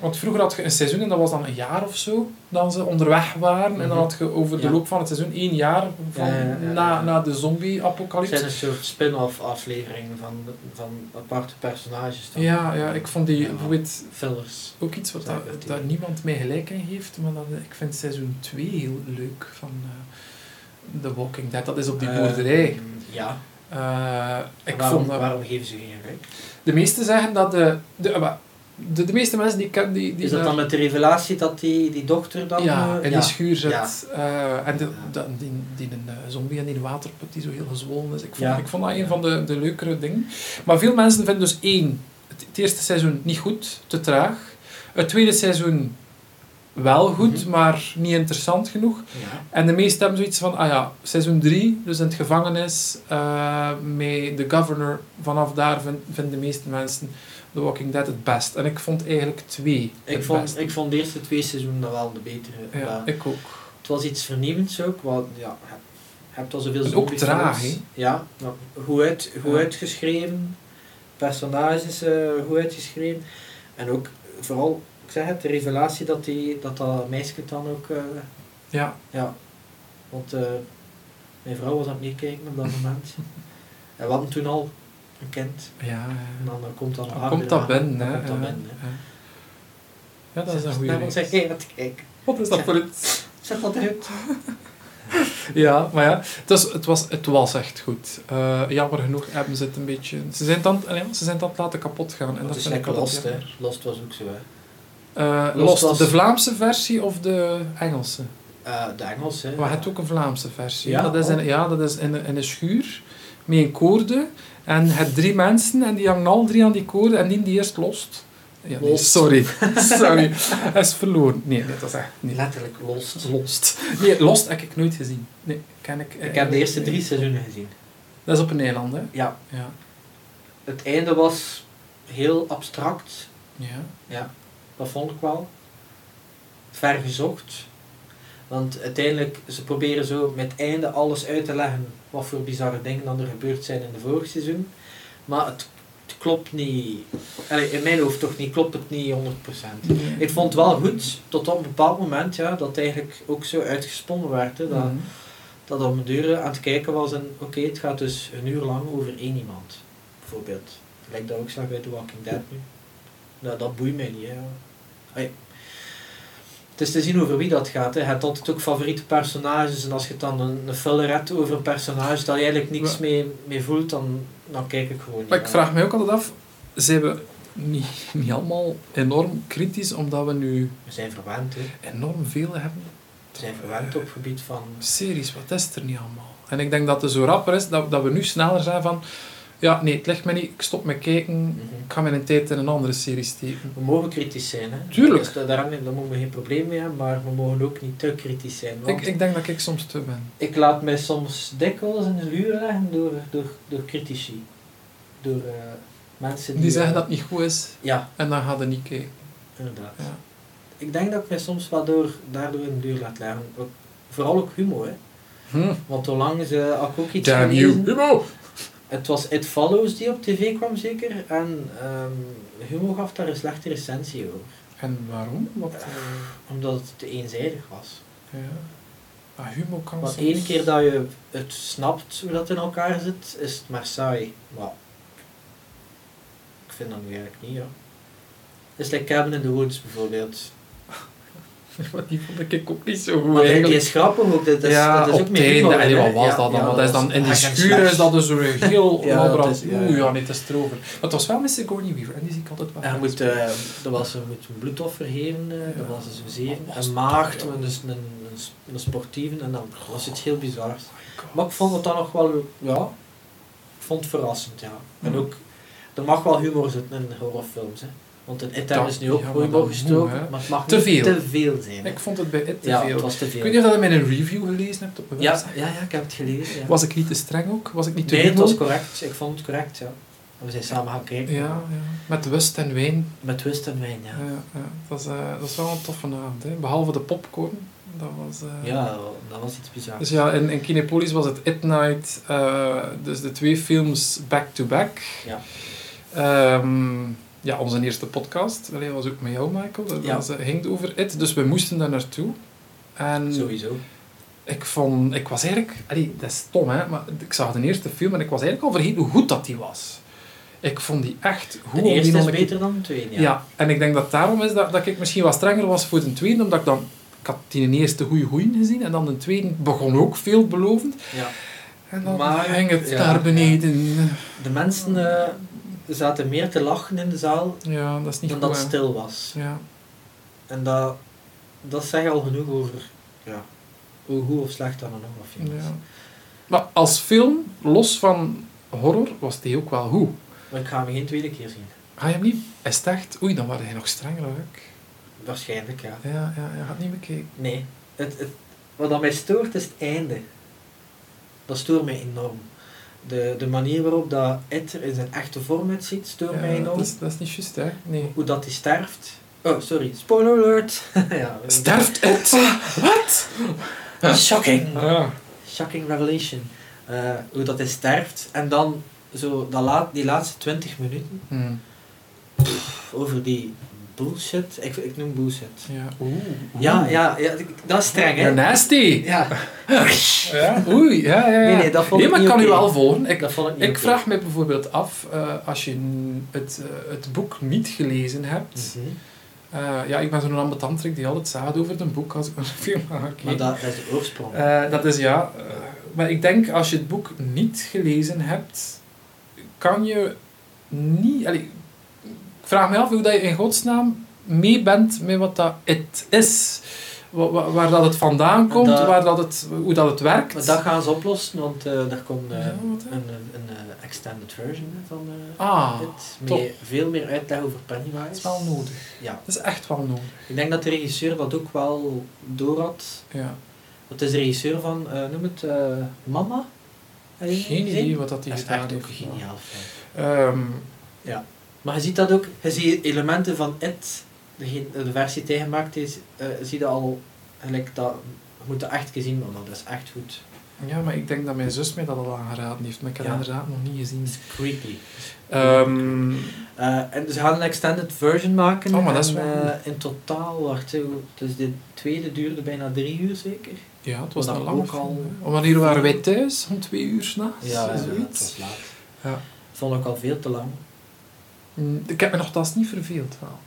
Want vroeger had je een seizoen en dat was dan een jaar of zo, dat ze onderweg waren. En dan Mhm. had je over de Ja. loop van het seizoen één jaar van, Ja. Na, na de Het zombie-apocalypse. zijn een soort spin-off afleveringen van, van aparte personages. dan. Ja, ja, ik vond die bijvoorbeeld Fillers. ook iets wat het, ja. niemand mij gelijk in heeft, maar dat, ik vind seizoen 2 heel leuk van eh The Walking Dead. Dat is op die Eh, boerderij. Ja. Eh, ik waarom, vond waarom geven ze geen gelijk? de meesten zeggen dat de, de, eh, maar de, de meeste mensen die ik ken, die, die Is dat daar- dan met de revelatie dat die, die dochter dan... ja, eh, in die schuur zit. Ja. eh, en de, Ja. dat- die, die een eh, zombie en die waterput die zo heel gezwollen is. Ik vond, Ja. ik vond dat een Ja. van de, de leukere dingen. Maar veel mensen vinden dus één, het, het eerste seizoen niet goed, te traag. Het tweede seizoen wel goed, Mhm. maar niet interessant genoeg. Ja. En de meesten hebben zoiets van, ah ja, seizoen 3, dus in het gevangenis, met de governor, vanaf daar vind- vinden de meeste mensen The Walking Dead het best. En ik vond eigenlijk twee Ik vond, best. ik vond de eerste twee seizoenen wel de betere. ja, ik ook. Het was iets vernieuwends ook, want ja, je hebt al zoveel En ook traag? Ja, maar goed, uit, goed Ja. uitgeschreven. Personages eh, goed uitgeschreven. En ook, vooral, ik zeg het, de revelatie dat die, dat, dat meisje dan ook... eh, Ja, ja, want eh, mijn vrouw was aan het meekijken op dat moment. en we hadden toen al kind. ja, ja. En dan komt Dan harder komt dat binnen, Dan hè. komt dat ja. hè. Dat is een goede Daarom zeg jij het kijken. Wat is dat voor iets? Zet dat uit. Ja, maar ja, het was, het was, het was echt goed. Eh, jammer genoeg hebben ze het een beetje... Ze zijn het het- allee, ze zijn het het laten kapot gaan. En Dat is lekker Lost, hè. Lost was ook zo, hè. Eh, Lost Lost, was- de Vlaamse versie of de Engelse? Eh, de Engels, hè. Maar je hebt ook een Vlaamse versie. Ja, dat is, oh. in, ja, dat is in, in een schuur met een koorde. En je hebt drie mensen en die hangen al drie aan die koorde en die die eerst lost. Ja, nee, sorry. sorry. Hij is verloren. Nee, nee, dat is echt niet. Letterlijk Lost. Lost. Nee, Lost heb ik nooit gezien. Nee, ken ik. Ik heb de eerste drie seizoenen gezien. Dat is op een eiland, hè? Ja. Ja. Het einde was heel abstract. Ja. Ja, dat vond ik wel. Ver gezocht. Want uiteindelijk, ze proberen zo met einde alles uit te leggen wat voor bizarre dingen dan er gebeurd zijn in de vorige seizoen. Maar het, het klopt niet. Allee, in mijn hoofd toch niet, klopt het niet 100%. Ik vond het wel goed, tot op een bepaald moment, ja, dat het eigenlijk ook zo uitgesponnen werd. Hè, dat, Mhm. dat op mijn deur aan het kijken was en oké, het gaat dus een uur lang over één iemand. Bijvoorbeeld. Gelijk dat ook zag bij The Walking Dead nu. Nou, dat boeit mij niet. Hè. Allee. Het is te zien over wie dat gaat. Hè. Je hebt altijd ook favoriete personages en als je dan een, een filler hebt over een personage dat je eigenlijk niks mee, mee voelt, dan, dan kijk ik gewoon niet. Maar ik vraag me ook altijd af, zijn we niet, niet allemaal enorm kritisch omdat we nu We zijn verwend, hè. enorm veel hebben? We zijn verwend op het gebied van... Series, wat is er niet allemaal? En ik denk dat het zo rapper is dat, dat we nu sneller zijn van, ja, nee, het ligt me niet, ik stop met kijken, Mhm. ik ga mijn tijd in een andere serie steken. We mogen kritisch zijn, hè. Tuurlijk. Dus daar, daar moeten we geen probleem mee hebben, maar we mogen ook niet te kritisch zijn. Ik, ik denk dat ik soms te ben. Ik laat mij soms dikwijls in de luur leggen door, door, door critici. Door eh, mensen die... Die zeggen eh, dat het niet goed is Ja, en dan gaan ze niet kijken. inderdaad. Ja. Ik denk dat ik mij soms wel door, daardoor in de luur laat leggen. Ook, vooral ook humor, hè. Hm. Want eh, had ik ook iets Damn you. Het was It Follows die op tv kwam zeker. En ehm Humo gaf daar een slechte recensie over. En waarom? Wat, Eh, omdat het te eenzijdig was. ja. Maar Humo kan Want één keer dat je het snapt hoe dat in elkaar zit, is het maar saai. Maar ik vind dat nu eigenlijk niet, ja. Het is like Cabin in the Woods bijvoorbeeld. Maar die vond ik ook niet zo goed Maar die is grappig ook, dat is, ja, dat is ook op met het humor, einde. Hè. wat was Ja, dat dan? ja, Want dat is dan in die schuur is dat dus zo heel ja, Oeh, ja. het is erover. Maar het was wel met Sigourney Weaver en die zie ik altijd wel. En moet, eh dat was, je moet een bloedoffer geven, eh, dat was dus een was Een maagd, en dus een, een, een sportieve, en dan was het heel bizar. Oh. Maar ik vond het dan nog wel, ja, ik vond het verrassend, ja. En Mhm. ook, er mag wel humor zitten in horrorfilms, hè. Want in It hebben ze nu ook ja, dat gestoken, maar het mag Te niet veel. te veel zijn. hè. Ik vond het bij It te ja, veel. het was te Ik veel. weet niet of je dat in een review gelezen hebt op een ja, website. ja, ja, ik heb het gelezen. Ja. Was ik niet te streng ook? Was ik niet te nee, het was correct. Ik vond het correct, ja. We zijn samen gaan kijken. Ja, ja, met wust en wijn. Met twist en wijn, ja. Ja, ja. Dat, is, eh, dat is wel een toffe avond. Hè. Behalve de popcorn. Dat was, eh, Ja, dat was iets bizar. Dus ja, in, in Kinepolis was het It Night. eh, dus de twee films back-to-back. Ja. Ehm, ja, onze eerste podcast. Allee, was ook met jou, Michael. Dat Ja. was, eh, ging over It. Dus we moesten daar naartoe. En Sowieso. ik vond... Ik was eigenlijk... Allee, dat is stom, hè. Maar ik zag de eerste film en ik was eigenlijk al vergeten hoe goed dat die was. Ik vond die echt goed. De eerste is beter dan de tweede, ja. ja. en ik denk dat daarom is dat, dat ik misschien wat strenger was voor de tweede, omdat ik dan... Ik had die eerste goede goeie gezien en dan de tweede begon ook veelbelovend. Ja. En dan Maar, ging het ja, naar beneden. De mensen eh, zaten meer te lachen in de zaal Ja, dat is niet dan goed. dat het stil was. Ja. En dat, dat zegt al genoeg over ja, hoe goed of slecht dat een horrorfilm is. ja. Maar als film, los van horror, was die ook wel goed. Maar ik ga hem geen tweede keer zien. Ga je hem niet? Is het echt? Oei, dan waren hij nog strenger dan ik. Waarschijnlijk, ja. Ja, ja, je had niet bekeken. Nee. Het, het, wat dat mij stoort is het einde. Dat stoort mij enorm. De, de manier waarop dat It er in zijn echte vorm uitziet, stoort mij enorm. dat, is, dat is niet juist, hè? Nee. Hoe dat hij sterft. Oh, sorry. Spoiler alert. ja, Sterft het? Wat? Shocking. Ja. Shocking revelation. Eh, hoe dat hij sterft. En dan zo dat laat, die laatste 20 minuten Hm. over die bullshit. Ik, ik noem bullshit. Ja. Oeh. oeh. Ja, ja, ja, dat is streng, hè? Ja, nasty. Ja. Ja. Oei, ja, ja, ja. Nee, nee, dat vond nee, maar ik kan u wel volgen. Ik, Dat vond ik niet ik vraag me bijvoorbeeld af, eh, als je het, eh, het boek niet gelezen hebt. Mhm. eh, ja, ik ben zo'n ambetanterik die altijd zaad over een boek als ik een film kijken. Maar dat, dat is de oorsprong. Eh, dat is ja. maar ik denk als je het boek niet gelezen hebt, kan je niet. allee, vraag me af hoe dat je in godsnaam mee bent met wat dat het is. Wa- wa- Waar, dat het vandaan komt, Dat- waar dat het, hoe dat het werkt. maar dat gaan ze oplossen, want eh daar komt eh, Ja, een, een, een eh, extended version van Ah, It. top. Met veel meer uitleg over Pennywise. dat is wel nodig. Ja. Dat is echt wel nodig. Ik denk dat de regisseur dat ook wel door had. Ja. Dat is de regisseur van, noem het, Mama? Geen idee wat dat die Dat is gedaan echt ook heeft. een geniaal film. Ehm, Maar je ziet dat ook, je ziet elementen van It, de, de versie die hij gemaakt is, eh zie je al, gelijk dat, je moet dat echt gezien worden, dat is echt goed. ja, maar ik denk dat mijn zus mij dat al aangeraden heeft, maar ik heb Ja. het inderdaad nog niet gezien. Is creepy. Ehm, Eh, en ze gaan een extended version maken. Oh, maar dat is en, wel eh, in totaal, wacht, dus de tweede duurde bijna drie uur zeker? Ja, het was lange ook al- hè. Wanneer waren wij thuis? Om twee uur s'nachts? Ja, ja, het was laat. Ja. Vond ik al veel te lang. Mm, Ik heb me nogthans niet verveeld. Wel.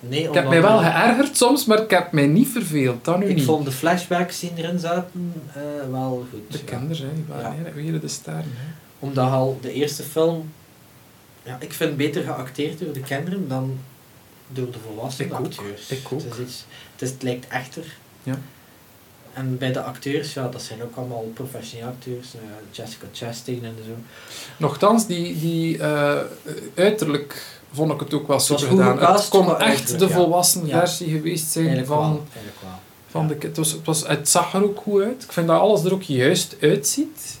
Nee, Ik heb mij wel geërgerd soms, maar ik heb mij niet verveeld. Dat nu Ik niet. vond de flashbacks die erin zaten eh, wel goed. De ja. kinderen, hè, die waren Ja. weer de sterren. Hè. Omdat al de eerste film, ja, ik vind beter geacteerd door de kinderen dan door de volwassen Ik ook, acteurs. ik ook. Het, is iets, het, is, het lijkt echter. Ja. En bij de acteurs, ja, dat zijn ook allemaal professionele acteurs. eh, Jessica Chastain en zo. Nochtans, die, die eh, uiterlijk vond ik het ook wel super goed gedaan. Het kon echt de volwassen Ja. versie geweest zijn Eigenlijk van, wel. Eigenlijk wel. van de het, was, het, was, het zag er ook goed uit. Ik vind dat alles er ook juist uitziet.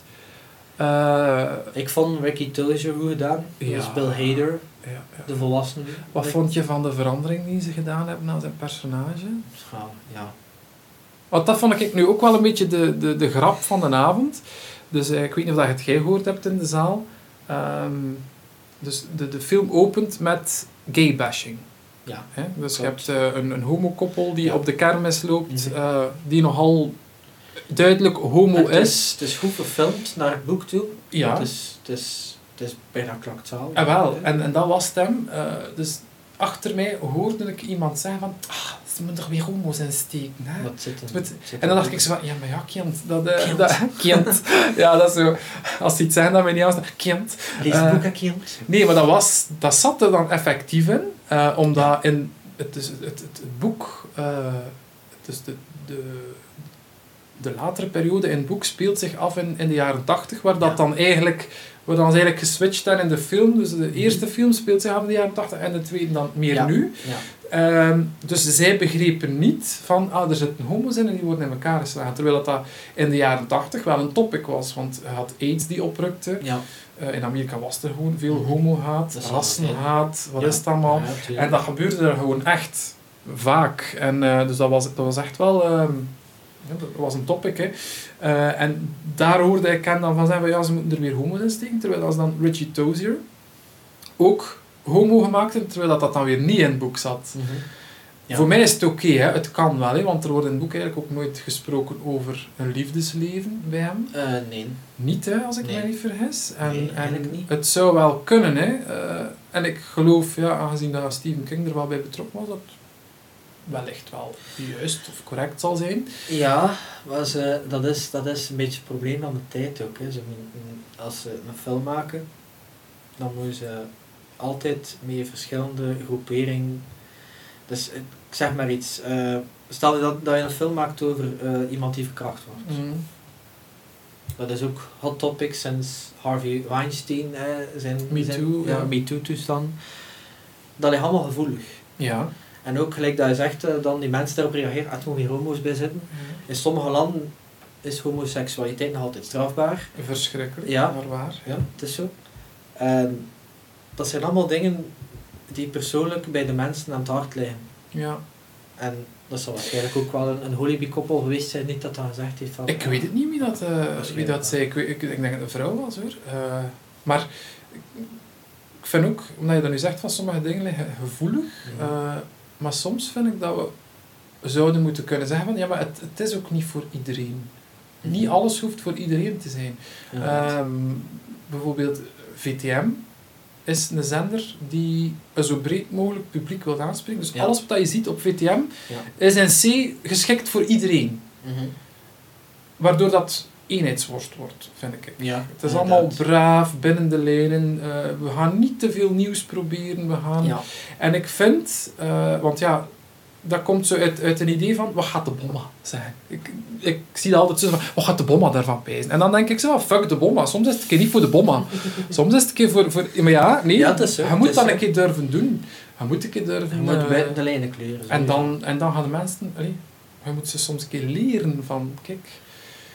Eh, Ik vond Ricky Tillinger goed gedaan. Ja. was Bill Hader, ja, ja. de volwassene. Wat vond je van de verandering die ze gedaan hebben aan zijn personage? Ja, ja. Want dat vond ik nu ook wel een beetje de, de, de grap van de avond. Dus eh, ik weet niet of dat je het jij gehoord hebt in de zaal. Ehm, dus de, de film opent met gay bashing. Ja. Dus Klopt. je hebt eh, een, een homokoppel die Ja. op de kermis loopt, Mhm. eh, die nogal duidelijk homo Het is. is, het is goed gefilmd naar het boek toe. Ja. Het is, het is, het is bijna klaktaal. En wel, en, en dat was het hem. Dus achter mij hoorde ik iemand zeggen van, ah, ze moeten toch weer homo's insteken. Hè? Wat zit er, Wat- zit En dan er dacht ik zo van, ja, maar ja, kind. Dat, eh, Kind. dat, kind. Ja, dat is zo. Als die iets zeggen, dan ben je niet als kind. Lees eh, het boek, hè, kind. Nee, maar dat, was, dat zat er dan effectief in. eh, omdat in het, is het, het, het boek, eh, het is de, de, de latere periode in het boek speelt zich af in, in de jaren 80, waar dat Ja. dan eigenlijk, waar dan eigenlijk geswitcht zijn in de film. Dus de eerste film speelt zich af in de jaren 80 en de tweede dan meer Ja. nu. Ja. Ehm, dus zij begrepen niet van, ah, er zitten homo's in en die worden in elkaar geslagen. Terwijl dat, dat in de jaren 80 wel een topic was, want je had AIDS die oprukte. Ja. Eh, in Amerika was er gewoon veel Mhm. homohaat, rassenhaat, wat is het allemaal. En dat gebeurde er gewoon echt vaak. En eh, dus dat was, dat was echt wel... ehm, dat was een topic, hè. Eh, en daar hoorde ik hen dan van zeggen, van, ja, ze moeten er weer homo's in steken. Terwijl als dan Richie Tozier ook homo gemaakt heeft, terwijl dat, dat dan weer niet in het boek zat. Mhm. Ja. Voor mij is het oké, hè. het kan wel, hè, want er wordt in het boek eigenlijk ook nooit gesproken over een liefdesleven bij hem. Eh, nee. Niet, hè, als ik Nee. mij niet vergis. En, Nee, en eigenlijk niet. het zou wel kunnen, hè. Eh, en ik geloof, ja, aangezien dat Stephen King er wel bij betrokken was, dat wellicht wel juist of correct zal zijn. Ja, maar ze, dat, is, dat is een beetje het probleem van de tijd ook. Hè. Ze, als ze een film maken, dan moeten ze altijd met verschillende groeperingen. Dus ik zeg maar iets. eh, stel je dat, dat je een film maakt over eh, iemand die verkracht wordt. Dat is ook hot topic sinds Harvey Weinstein eh, zijn, Me zijn Too, ja, ja. Me Too toestand. Dat ligt allemaal gevoelig. Ja. En ook gelijk dat je zegt, eh, dan die mensen daarop reageren, er mogen geen homo's bij zitten. In sommige landen is homoseksualiteit nog altijd strafbaar. Verschrikkelijk, Ja. maar waar. Ja, het is zo. En dat zijn allemaal dingen die persoonlijk bij de mensen aan het hart liggen. Ja. En dat zal waarschijnlijk ook wel een, een Hollyby-koppel geweest zijn, niet dat dat gezegd heeft van... Ik weet het niet wie dat, eh, wie dat zei. Ik, weet- ik, ik denk dat het een vrouw was hoor. Eh, maar ik, vind ook, omdat je dat nu zegt van sommige dingen liggen gevoelig. Mhm. eh, maar soms vind ik dat we zouden moeten kunnen zeggen van ja, maar het, het is ook niet voor iedereen. Niet alles hoeft voor iedereen te zijn. Ja, Ehm, bijvoorbeeld VTM is een zender die een zo breed mogelijk publiek wil aanspreken. Dus Ja. alles wat je ziet op VTM Ja. is in C geschikt voor iedereen. Mhm. Waardoor dat eenheidsworst wordt, vind ik. Ja, Het is allemaal braaf, binnen de lijnen. eh, we gaan niet te veel nieuws proberen. We gaan... Ja. En ik vind, eh, want ja, dat komt zo uit, uit een idee van, wat gaat de bomma zeggen? Ik, ik zie dat altijd zo van, wat gaat de bomma daarvan pijzen? En dan denk ik zo, van, fuck de bomma. Soms is het een keer niet voor de bomma. Soms is het een keer voor... voor maar ja, nee, Ja, is zo, je moet dat een keer durven doen. Je moet een keer durven... Je moet eh, buiten de lijnen kleuren. en, dan, en dan gaan de mensen... Allee, je moet ze soms een keer leren van, kijk...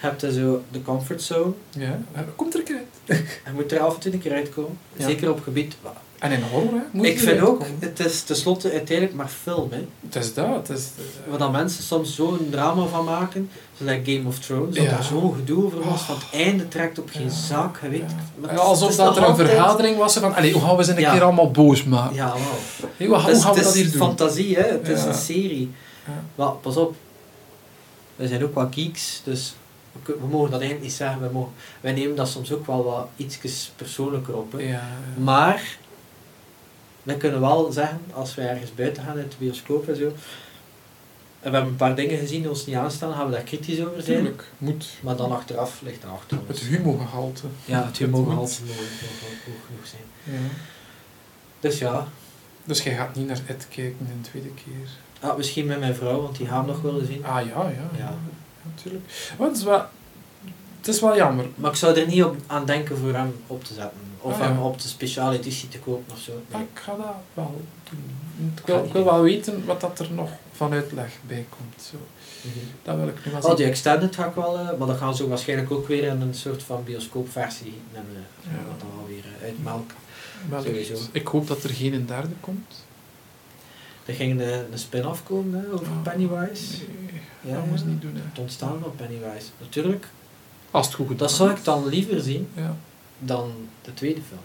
Je hebt dus zo de comfortzone. Ja, komt er een keer uit. Je moet er af en toe een keer uitkomen. Ja. Zeker op gebied... En in horror, hè, moet ik je vind ook, het is tenslotte uiteindelijk maar film. Hè. Het is dat, het is... Waar dan mensen soms zo'n drama van maken, zoals Game of Thrones, dat Ja. er zo'n gedoe over was, van het Oh. einde trekt op geen Ja. zak, je weet Ja. het is- alsof het is dat er een altijd- vergadering was van, allee, hoe gaan we ze een keer allemaal boos maken? Ja. Hey, hoe, Het is, gaan we het dat is hier doen? fantasie, hè. het is een serie. Ja. Maar pas op, we zijn ook wel geeks, dus we, mogen dat eigenlijk niet zeggen. We mogen, wij nemen dat soms ook wel wat iets persoonlijker op. Hè. Ja, ja. Maar, we kunnen wel zeggen, als we ergens buiten gaan, in de bioscoop en zo, en we hebben een paar dingen gezien die ons niet aanstaan, gaan we daar kritisch over zijn. Tuurlijk, moet. Maar dan achteraf ligt er achter Het ons. humorgehalte. Ja, het Het humorgehalte moet. hoog genoeg zijn. Ja. Dus ja, Dus jij gaat niet naar Ed kijken een tweede keer? ah, misschien met mijn vrouw, want die gaan we nog willen zien. Ah ja, ja. Ja. Natuurlijk. Het is wel... Het is wel jammer. Maar ik zou er niet op, aan denken voor hem op te zetten. Of Ah, ja. hem op de speciale editie te kopen of zo. Nee. ik ga dat wel doen. Ik wil, ik wel weten wat dat er nog van uitleg bij komt. Zo. Mhm. Dat wil ik nu wel Oh, die zien. extended ga ik wel, eh, maar dat gaan ze waarschijnlijk ook weer in een soort van bioscoopversie nemen. Ja. Ja. Dat dan wel weer eh, uitmelken. Sowieso. Ik hoop dat er geen een derde komt. Er ging een, een spin-off komen hè, over Oh, Pennywise. Nee, Ja, dat ja. moest niet doen. Hè. Het ontstaan van Pennywise. Natuurlijk, Als het goed gedaan dat zou ik dan liever zien Ja. dan de tweede film.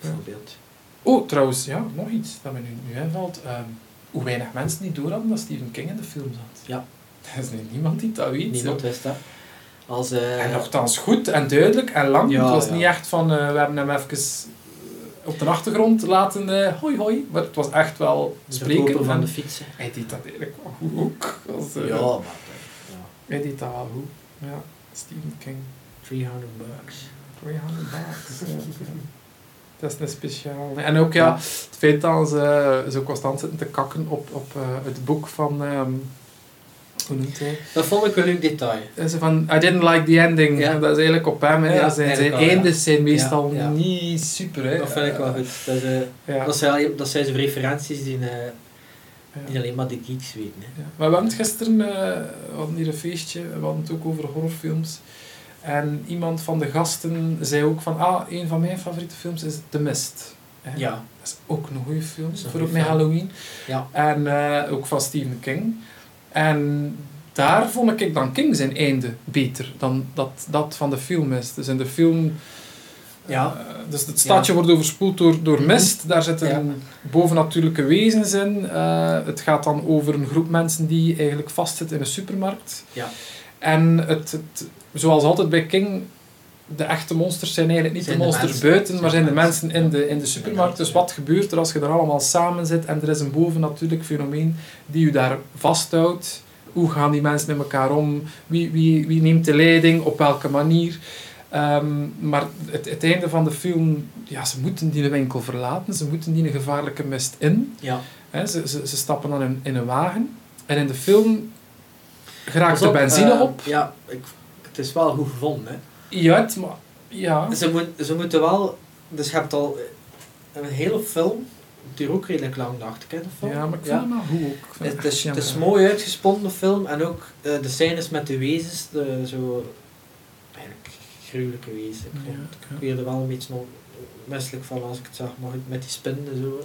Ja. Bijvoorbeeld. Oh, trouwens, ja, nog iets dat me nu, nu invalt. Ehm, hoe weinig mensen die door hadden dat Stephen King in de film zat. Ja. Er is niemand die dat weet. Niemand wist dat. Als, eh, En nogthans goed en duidelijk en lang. Ja, het was ja. niet echt van, eh, we hebben hem even op de achtergrond laten hoi hoi. Maar het was echt wel de spreken. verkoper van de fietsen. Hij deed dat eigenlijk wel goed ook. Als, eh, Ja, maar eh, ja. Hij deed dat wel goed. Ja, Stephen King. 300 bucks. 300 bucks. ja. Dat is een speciaal. En ook ja, het feit dat ze zo constant zitten te kakken op, op eh, het boek van, ehm, Dat vond ik een leuk detail. En Ze van, I didn't like the ending. Ja. Dat is eigenlijk op hem. En Ja, zijn, zijn wel, eindes zijn meestal Ja, niet super. Hè. Dat vind ik wel goed. Dat, is, eh, dat, zijn, dat zijn zo referenties die, die alleen maar de geeks weten. Hè. Maar we hadden gisteren, we hadden hier een feestje, we hadden het ook over horrorfilms. En iemand van de gasten zei ook van, ah, een van mijn favoriete films is The Mist. Ja. Dat is ook een goede film, een voor met film. Halloween. Ja. En ook van Stephen King. En daar vond ik dan King zijn einde beter dan dat, dat van de film is. Dus in de film... Ja. eh, dus het stadje wordt overspoeld door, door Mhm. mist. Daar zitten Ja. bovennatuurlijke wezens in. Eh, het gaat dan over een groep mensen die eigenlijk vastzit in een supermarkt. Ja. En het, het, zoals altijd bij King, de echte monsters zijn eigenlijk niet Zijn de monsters buiten, maar Zijn de mensen in de, in de supermarkt. Dus wat gebeurt er als je er allemaal samen zit en er is een bovennatuurlijk fenomeen die je daar vasthoudt? Hoe gaan die mensen met elkaar om? Wie, wie, wie neemt de leiding? Op welke manier? Ehm, maar het, het einde van de film, ja, ze moeten die winkel verlaten, ze moeten die een gevaarlijke mist in. Ja. Hè, ze, ze, ze stappen dan in, in een wagen. En in de film geraakt Pas de op, benzine eh, op. Ja, ik, het is wel goed gevonden. Hè. Ja, het, maar, ja. Ze, moet, ze moeten wel... Dus je hebt al een hele film. Het duurt ook redelijk lang, dacht ik, hè, de film. ja, maar ik vind hem wel goed ook. Het is, het is mooi uitgesponnen film en ook eh, de scènes met de wezens, de, zo eigenlijk gruwelijke wezens. Ik, Ja, vond, ja. ik werd er wel een beetje nog misselijk van als ik het zag, maar met die spinnen en zo.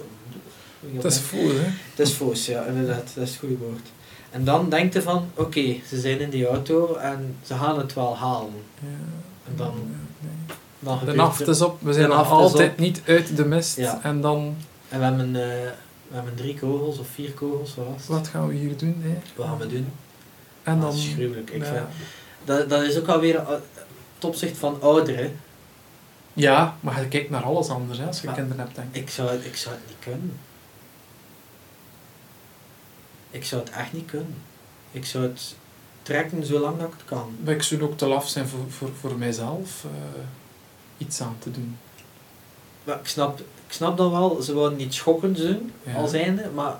Het is vol, hè. Het is foos, ja, inderdaad, dat is het goede woord. En dan denk je van, oké, ze zijn in die auto en ze gaan het wel halen. Ja. En dan, dan De naft is op, we zijn nog altijd op. niet uit de mist. Ja. En dan, En we hebben, eh, we hebben drie kogels of vier kogels, wat was het? wat gaan we hier doen? Hè? Wat gaan we doen? En Ah, dan, dat is gruwelijk. Ik ja. vind, dat, dat is ook alweer uh, het opzicht van ouderen. ja, maar je kijkt naar alles anders hè, als je Maar kinderen hebt, denk ik. Ik zou, het, ik zou het niet kunnen. Ik zou het echt niet kunnen. Ik zou het trekken zolang dat ik het kan. Maar ik zou ook te laf zijn voor, voor, voor mijzelf eh, iets aan te doen. Maar ik snap, ik snap dan wel, ze wilden niet schokkend zijn Ja. als einde, maar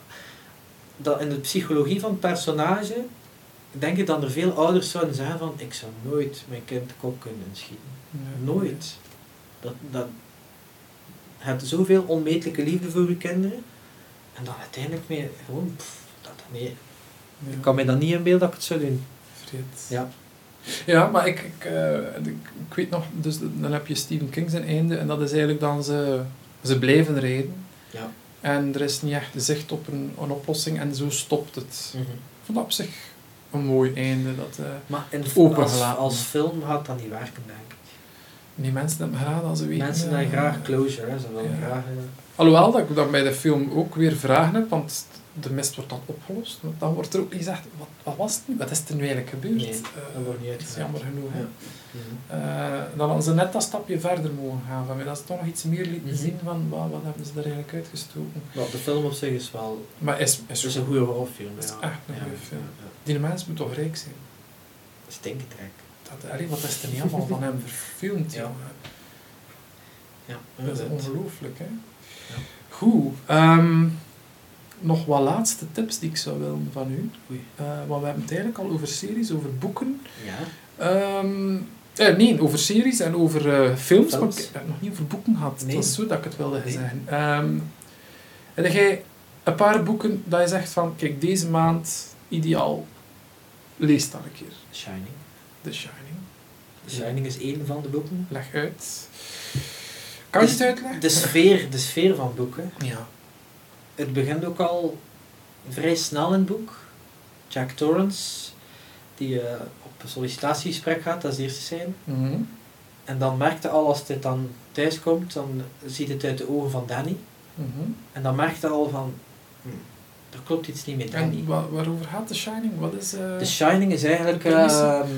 dat in de psychologie van het personage denk ik dat er veel ouders zouden zeggen van ik zou nooit mijn kind kop kunnen schieten. Nooit. Dat, dat, je hebt zoveel onmetelijke liefde voor je kinderen en dan uiteindelijk mee gewoon, pff, dat, nee, Ja. ik kan me dat niet inbeelden dat ik het zou doen. Ja. Ja, maar ik, ik, eh, ik, ik weet nog, dus dan heb je Stephen King zijn einde en dat is eigenlijk dan ze, ze blijven rijden. Ja. En er is niet echt zicht op een, een oplossing en zo stopt het. Mhm. Ik vond dat op zich een mooi einde. Dat, eh, Maar in, als, als film gaat dat niet werken, denk ik. die mensen hebben graag als ze weten. Mensen eh, hebben graag closure, hè. ze willen ja. graag... eh, Alhoewel dat ik dan bij de film ook weer vragen heb, want de mist wordt dan opgelost. Want dan wordt er ook niet gezegd, wat, wat was het nu? Wat is er nu eigenlijk gebeurd? Nee, Eh, dat wordt niet is jammer genoeg. Ja. Eh, dan hadden ze net dat stapje verder mogen gaan. Van mij, dat ze toch nog iets meer lieten Mhm. zien van wat, wat hebben ze er eigenlijk uitgestoken. Maar de film op zich is wel... Maar is, is, een goede horrorfilm. Het is ja. echt een Ja, goede film. ja, ja. Die mens moet toch rijk zijn? Stinketrek. Dat, allee, wat is er niet allemaal van hem verfilmd, Ja. Ja, Dat is ongelooflijk, hè? Ja. Goed. ehm, nog wat laatste tips die ik zou willen van u. Eh, want we hebben het eigenlijk al over series, over boeken. Ja. Ehm, eh, nee, over series en over eh, films, maar Films. ik heb het nog niet over boeken gehad. Nee. Het was zo dat ik het wilde Nee. zeggen. Ehm, heb jij een paar boeken dat je zegt van, kijk, deze maand ideaal, lees dan een keer. The Shining. The Shining. The Shining is één van de boeken. Leg uit. Kan je het uitleggen? De sfeer, de sfeer van boeken. Ja. Het begint ook al vrij snel in het boek. Jack Torrance, die eh, op een sollicitatiegesprek gaat, dat is de eerste scène. Mhm. En dan merkte al als dit dan thuis komt, dan ziet het uit de ogen van Danny. Mhm. En dan merkte al van, hm, er klopt iets niet met Danny. En wa- waarover gaat The Shining? Wat is... eh, The Shining is eigenlijk, ehm,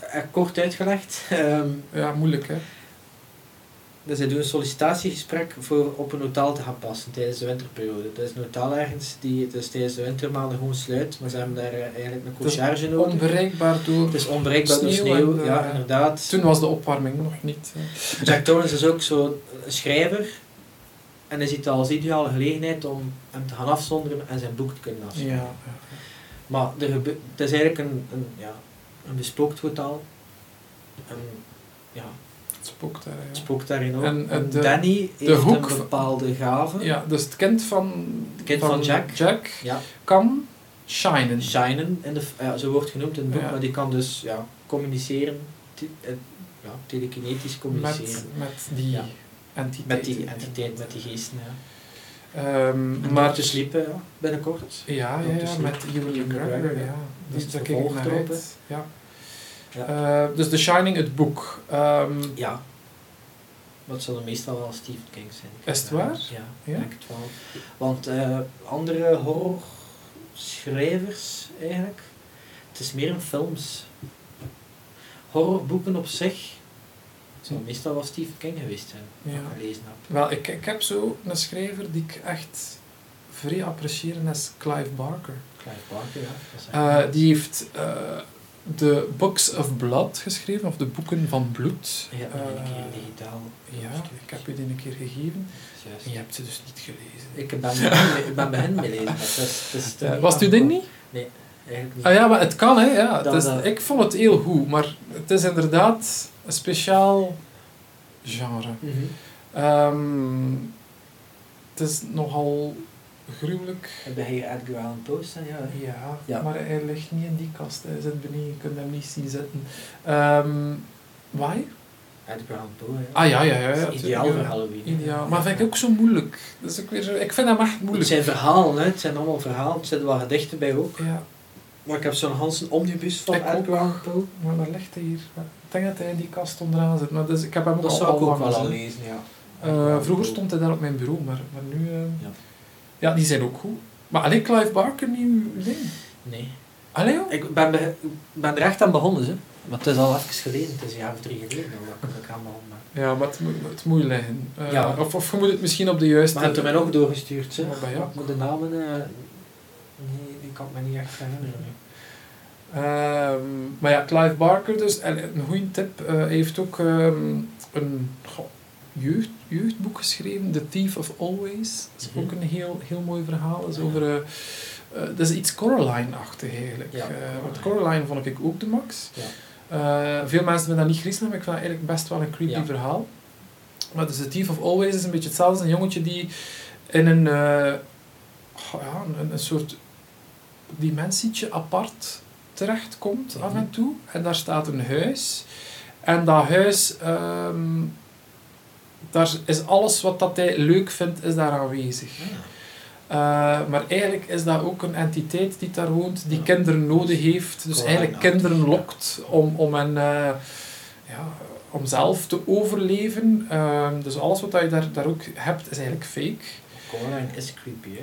eh, kort uitgelegd, ehm, Ja, moeilijk, hè? Dus zij doen een sollicitatiegesprek voor op een hotel te gaan passen tijdens de winterperiode. Dat is een hotel ergens die dus tijdens de wintermaanden gewoon sluit, maar ze hebben daar eh, eigenlijk een concierge nodig. Onbereikbaar door... Het is onbereikbaar door sneeuw sneeuw, en, ja eh, inderdaad. Toen was de opwarming nog niet... eh. Jack Torrance is ook zo een schrijver. En hij ziet het als ideale gelegenheid om hem te gaan afzonderen en zijn boek te kunnen Ja, afschrijven. ja. Maar er het is eigenlijk een, een, ja, een bespookt hotel. En ja, het spookt het daarin ook. En, En, de- Danny heeft hoek een bepaalde gave. ja, dus het kind van, Het kind van Jack. Jack Ja, kan shinen. Shinen, in de, ja, zo wordt genoemd in het boek, Ja. maar die kan dus ja, communiceren, te- eh, ja, telekinetisch communiceren. Met, met die Ja. entiteit. Met die entiteit, met die geesten. Ja. Ehm, En maar te sliepen ja, binnenkort. Ja, ja, met Ewan McGregor, ja. ja. Die, Dat kijk ik naar uit. Ja. Ja. Eh, dus The Shining, het boek. Ehm, Ja. Dat zullen meestal wel Stephen King zijn. Is het waar? Ja, Ja? ik denk het wel. Want eh, andere horrorschrijvers eigenlijk, het is meer in films. Horrorboeken op zich, het zal meestal wel Stephen King geweest zijn, wat Ja. ik gelezen heb. wel, ik, ik heb zo een schrijver die ik echt vrij apprecieer en dat is Clive Barker. Clive Barker, ja. Eh, die heeft de Books of Blood geschreven, of de Boeken van Bloed. Ja, Eh, een keer digitaal. ja, ik heb je die een keer gegeven. Juist. En je hebt ze dus niet gelezen. Ik ben ik ben begin mee lezen. maar Het is, het is er Eh, was het uw ding niet? Eigenlijk niet. Ah ja, maar het kan, hè. Ja. Het Dat, is, eh, ik vond het heel goed, maar het is inderdaad een speciaal genre. Mhm. Ehm, het is nogal gruwelijk. Heb je Edgar Allan Poe staan? Ja. Ja, Ja. maar hij ligt niet in die kast. Hij zit beneden, je kunt hem niet zien zitten. Why? Edgar Allan Poe, ja. Ah ja, ja, ja. Ja ideaal voor. Halloween. Ideaal. Maar vind ik ook zo moeilijk. Dus ik, weer ik vind hem echt Het moeilijk. zijn verhalen, hè. het zijn allemaal verhalen, er zitten wel gedichten bij ook. Ja, Maar ik heb zo'n Hansen omnibus van Ik ook. Edgar Allan Poe. maar waar ligt hij hier? Ik denk dat hij in die kast onderaan zit. Maar dus, ik heb hem ook Dat al, zou ik al ook lang wel al lezen, ja. Eh, vroeger stond hij daar op mijn bureau, maar, maar nu... eh, Ja. Ja. die zijn ook goed. Maar alleen Clive Barker, nieuw ding. Nee. Allee joh? Ik ben, be- ben er echt aan begonnen, hè. Maar het is al even geleden, het is een jaar of drie geleden dat ik aan begonnen ben. Ja, maar het moet, het moet liggen. Eh, Ja. of, of je moet het misschien op de juiste... Maar je hebt mij nog doorgestuurd. Maar bij jou. Maar de namen, eh, nee, die kan ik me niet echt herinneren. Ehm, maar ja, Clive Barker dus. En een goede tip. eh, heeft ook ehm, een goh, jeugd, jeugdboek geschreven. The Thief of Always. Dat is Mhm. ook een heel, heel mooi verhaal. Dat is, over, eh, eh, dat is iets Coraline-achtig eigenlijk. Ja, Eh, Coraline. want Coraline vond ik ook de max. Ja. Veel mensen vinden dat niet griezelig, maar ik vind dat eigenlijk best wel een creepy Ja. verhaal. Maar dus The Thief of Always is een beetje hetzelfde. als Een jongetje die in een, ja, een, een soort dimensietje apart terechtkomt af en Mhm. toe. En daar staat een huis. En dat huis, ehm, daar is alles wat dat hij leuk vindt, is daar aanwezig. Eh, maar eigenlijk is dat ook een entiteit die daar woont, die Ja. kinderen nodig heeft. Dus eigenlijk kinderen lokt om, om, hen, eh, ja, om zelf te overleven. Ehm, dus alles wat je daar, daar ook hebt, is eigenlijk fake. Coraline is creepy, hè.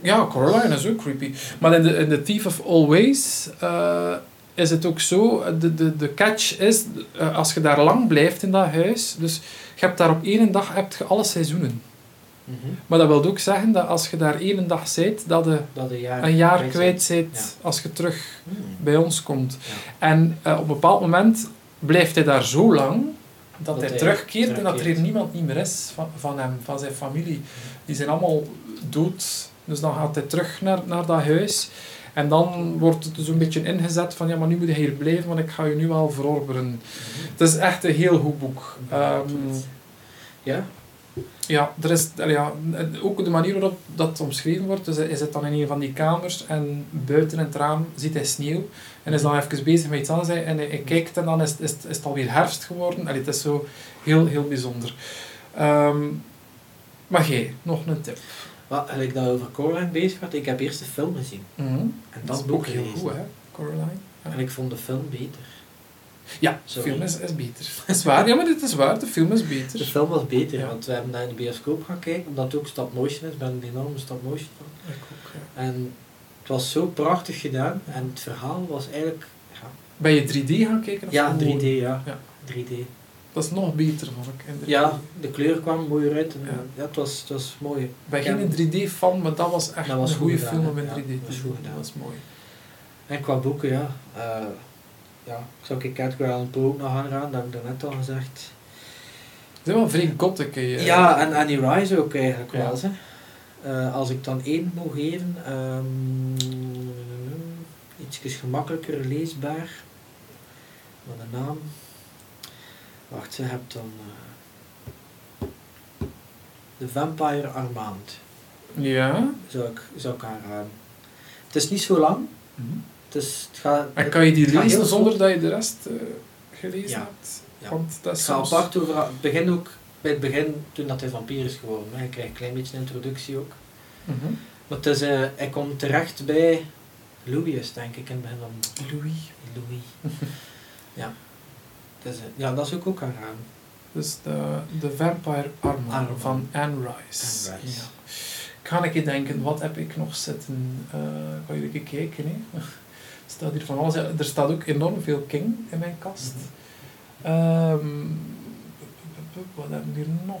Ja, Coraline is ook creepy. Maar in de, in The Thief of Always eh, is het ook zo, de, de, de catch is, eh, als je daar lang blijft in dat huis, dus je hebt daar op één dag heb je alle seizoenen. Mhm. Maar dat wil ook zeggen dat als je daar één dag zit, dat je Dat een jaar, een jaar kwijt zit als je terug Hmm. bij ons komt. Ja. En eh, op een bepaald moment blijft hij daar zo lang dat, Dat hij, hij terugkeert en dat er hier niemand niet meer is van, van hem, van zijn familie. Die zijn allemaal dood. Dus dan gaat hij terug naar, naar dat huis. En dan wordt het dus een beetje ingezet van ja, maar nu moet je hier blijven, want ik ga je nu al verorberen. Het is echt een heel goed boek. Ehm, ja, ja, er is, ja, ook de manier waarop dat omschreven wordt. Dus hij zit dan in een van die kamers en buiten in het raam ziet hij sneeuw. En is dan even bezig met iets anders. En hij, hij kijkt en dan is, is, is het alweer herfst geworden. Allee, het is zo heel, heel bijzonder. Ehm, maar jij, nog een tip. Maar gelijk dat we over Coraline bezig werd, ik heb eerst de film gezien. Mhm. En Dat boek ook heel goed, hè, Coraline. Ja. En ik vond de film beter. Ja, de film is, is beter. Dat is waar, ja, maar dit is waar. De film is De beter. film was beter, Ja. want we hebben daar in de bioscoop gaan kijken, omdat het ook stop motion is. Ik ben een enorme stop motion fan. Ik ook, ja. En het was zo prachtig gedaan en het verhaal was eigenlijk... Ja, Ben je 3D gaan kijken? of ja gewoon- 3D, ja. Ja. 3D. Dat is nog beter, vond ik. in 3D. Ja, de kleur kwam mooi uit en Ja. ja. het, was, het was mooi. Ik ben geen heb- 3D-fan, maar dat was echt Dat was een goed goede gedaan, film om in hè. 3D Ja, te dat was Dat was mooi. En qua boeken, ja. eh, ja, ik zou ik Edgar Allan Poe ook nog aanraden, dat heb ik daarnet al gezegd. zijn wel vrij gothic. eh. Ja, en Annie Rice ook eigenlijk wel. Hè. Eh, als ik dan één moet geven, ehm iets gemakkelijker leesbaar. Wat de naam. Wacht, ze hebt dan. eh The Vampire Armand. Ja. Zou ik, zou ik aanraden. Het is niet zo lang. Het, is, het gaat, En kan je die lezen heel zonder dat je de rest eh, gelezen Ja. hebt? Ja. Want dat Het is gaat soms... apart over het begin ook. Bij het begin, toen dat hij vampier is geworden. Hè. Je krijgt een klein beetje een introductie ook. Mhm. Maar het is, eh, hij komt terecht bij Louis, denk ik, in het begin van Louis. Louis. ja. Is, ja, dat is ook ook aanraden. Dus de, de Vampire Armor Armor. van Anne Rice. Anne Rice. Ja. Ik ga een keer denken, wat heb ik nog zitten? Kan je een keer kijken, hè? Er staat hier van alles. Ja, Er staat ook enorm veel King in mijn kast. Ehm, wat hebben we hier nog?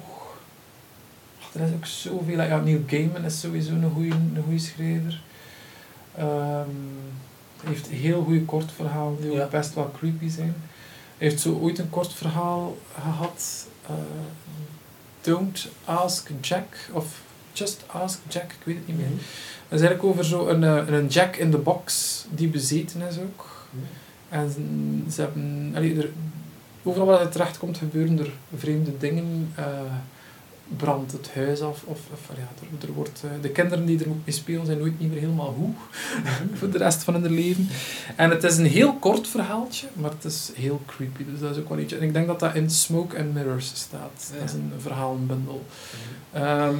Ach, er is ook zoveel. Ja, Neil Gaiman is sowieso een goede een goeie schrijver. Hij heeft heel goede kortverhalen die ook best wel creepy zijn. Hij heeft zo ooit een kort verhaal gehad. eh, Don't Ask Jack of Just Ask Jack, ik weet het niet meer. Dat is eigenlijk over zo een, eh, een Jack in the Box die bezeten is ook. En ze hebben, allee, er, overal waar het terecht komt gebeuren er vreemde dingen. eh brandt het huis af. Of, of ja, er, er wordt, eh, de kinderen die er ook mee spelen zijn nooit niet meer helemaal hoe voor de rest van hun leven. En het is een heel kort verhaaltje, maar het is heel creepy. Dus dat is ook wel iets. En ik denk dat dat in Smoke and Mirrors staat. Dat is een verhaalenbundel. Ehm,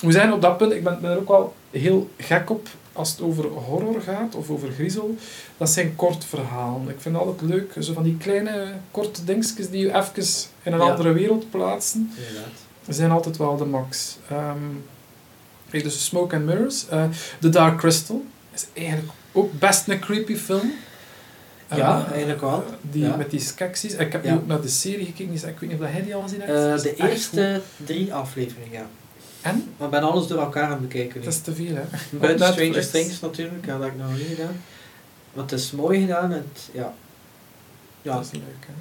we zijn op dat punt, ik ben, ben er ook wel heel gek op als het over horror gaat of over griezel. Dat zijn kort verhalen. Ik vind het altijd leuk, zo van die kleine korte dingetjes die je even in een Ja. andere wereld plaatsen. Inderdaad. Zijn altijd wel de max. Ehm, kijk, dus Smoke and Mirrors. Eh, The Dark Crystal is eigenlijk ook best een creepy film. Ja, Eh, eigenlijk wel. Die, Ja. Met die skeksis. Ik heb Ja. nu ook naar de serie gekeken, dus ik weet niet of jij die al gezien hebt. Is de eerste drie afleveringen, ja. En? Maar ben alles door elkaar aan het bekijken. Het is te veel, hè? Buiten Stranger. Things natuurlijk, ja, dat heb ik nog niet gedaan. Maar het is mooi gedaan het, ja. Ja, Dat is leuk, hè?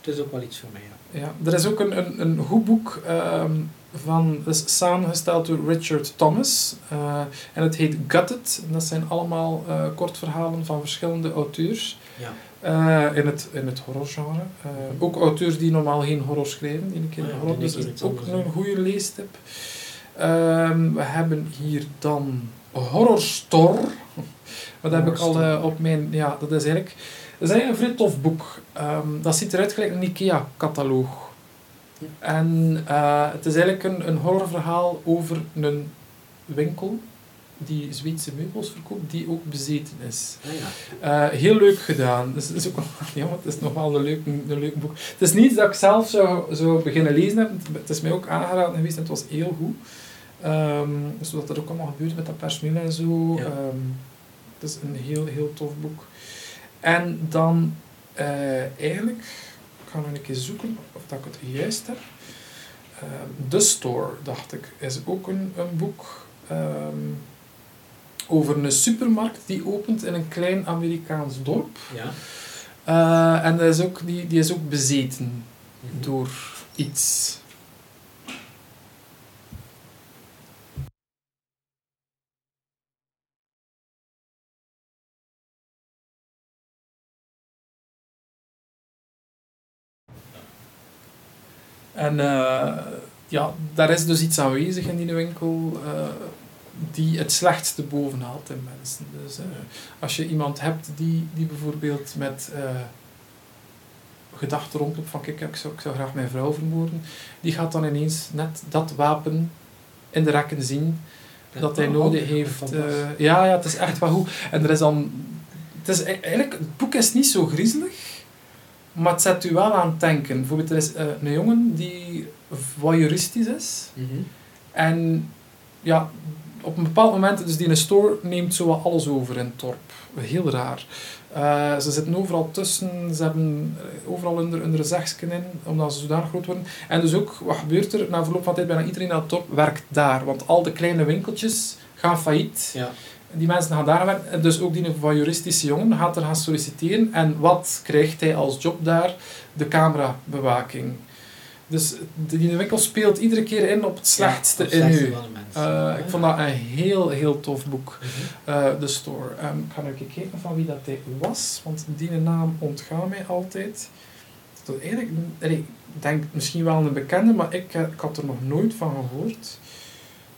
het is ook wel iets voor mij, ja. Ja, er is ook een, een, een goed boek ehm, van, is samengesteld door Richard Thomas. eh, en het heet Gutted. En dat zijn allemaal eh kortverhalen van verschillende auteurs. Ja. eh, in, het, in het horrorgenre. Ook auteurs die normaal geen horror schrijven. Die een keer Ah ja, horror, dus dat is ook een goede leestip. Ehm, we hebben hier dan Horror Store. Wat heb ik al op mijn... Ja, dat is eigenlijk... Dat is eigenlijk een vrij tof boek. Ehm, dat ziet eruit gelijk een IKEA-cataloog. Ja. En eh, het is eigenlijk een, een horrorverhaal over een winkel die Zweedse meubels verkoopt, die ook bezeten is. Ah, ja. Eh, heel leuk gedaan. Dus het is ook ja, het is nog wel een leuk, een leuk boek. Het is niet dat ik zelf zou, zou beginnen lezen heb. Het- is mij ook aangeraden geweest en het was heel goed. Dus wat er ook allemaal gebeurt met dat personeel en zo. Ja. Ehm, het is een heel, heel tof boek. En dan eh, eigenlijk, ik ga nog een keer zoeken of dat ik het juist heb. Ehm, The Store, dacht ik, is ook een, een boek ehm, over een supermarkt die opent in een klein Amerikaans dorp. Ja. Eh, en dat is ook, die, die is ook bezeten Mhm. door iets. En eh, ja, daar is dus iets aanwezig in die winkel eh, die het slechtste bovenhaalt in mensen. Dus eh, als je iemand hebt die, die bijvoorbeeld met gedachten rondloopt van kijk, ik zou, ik zou graag mijn vrouw vermoorden, die gaat dan ineens net dat wapen in de rekken zien dat hij nodig heeft. ja, ja, het is echt wel goed. En er is dan... Het, is e- eigenlijk, het boek is niet zo griezelig, maar het zet u wel aan het denken. Bijvoorbeeld, er is eh, een jongen die voyeuristisch is. Mhm. En ja, op een bepaald moment, dus die in een store neemt zo wat alles over in het dorp. Heel raar. Eh, ze zitten overal tussen, ze hebben eh, overal hun, hun zegsken in, omdat ze zodanig groot worden. En dus ook, wat gebeurt er? Na verloop van tijd, bijna iedereen aan het dorp werkt daar. Want al de kleine winkeltjes gaan failliet. Ja. Die mensen gaan daar werken. En Dus ook die voyeuristische jongen gaat er gaan solliciteren. En wat krijgt hij als job daar? De camerabewaking. Dus die winkel speelt iedere keer in op het slechtste Ja, in u. van Ja. ik vond dat een heel, heel tof boek. Mhm. Eh, de store. Ehm, ik ga nu even kijken van wie dat hij was, want die naam ontgaat mij altijd. Dat eigenlijk, ik denk misschien wel een bekende, maar ik, eh, ik had er nog nooit van gehoord.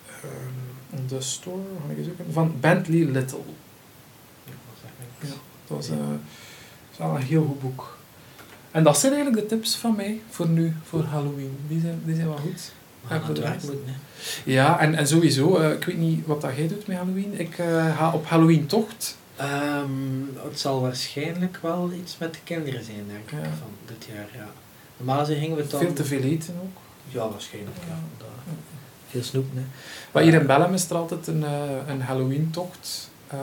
Ehm, de store, ga ik zoeken, van Bentley Little. Ja, dat. Ja, was, eh, dat is wel een heel goed boek. En dat zijn eigenlijk de tips van mij voor nu, voor Halloween. Die zijn, die zijn wel goed. Aan het de rest. moeten. Ja, en, en sowieso, eh, ik weet niet wat dat jij doet met Halloween. Ik eh, ga op Halloween-tocht. Ehm, het zal waarschijnlijk wel iets met de kinderen zijn, denk ik, Ja. van dit jaar, ja. Normaal gingen we dan... Veel te veel eten ook. Ja, waarschijnlijk, ja. Ja. Veel snoep, hè. Maar hier in Bellem is er altijd een, eh, een Halloween-tocht. eh,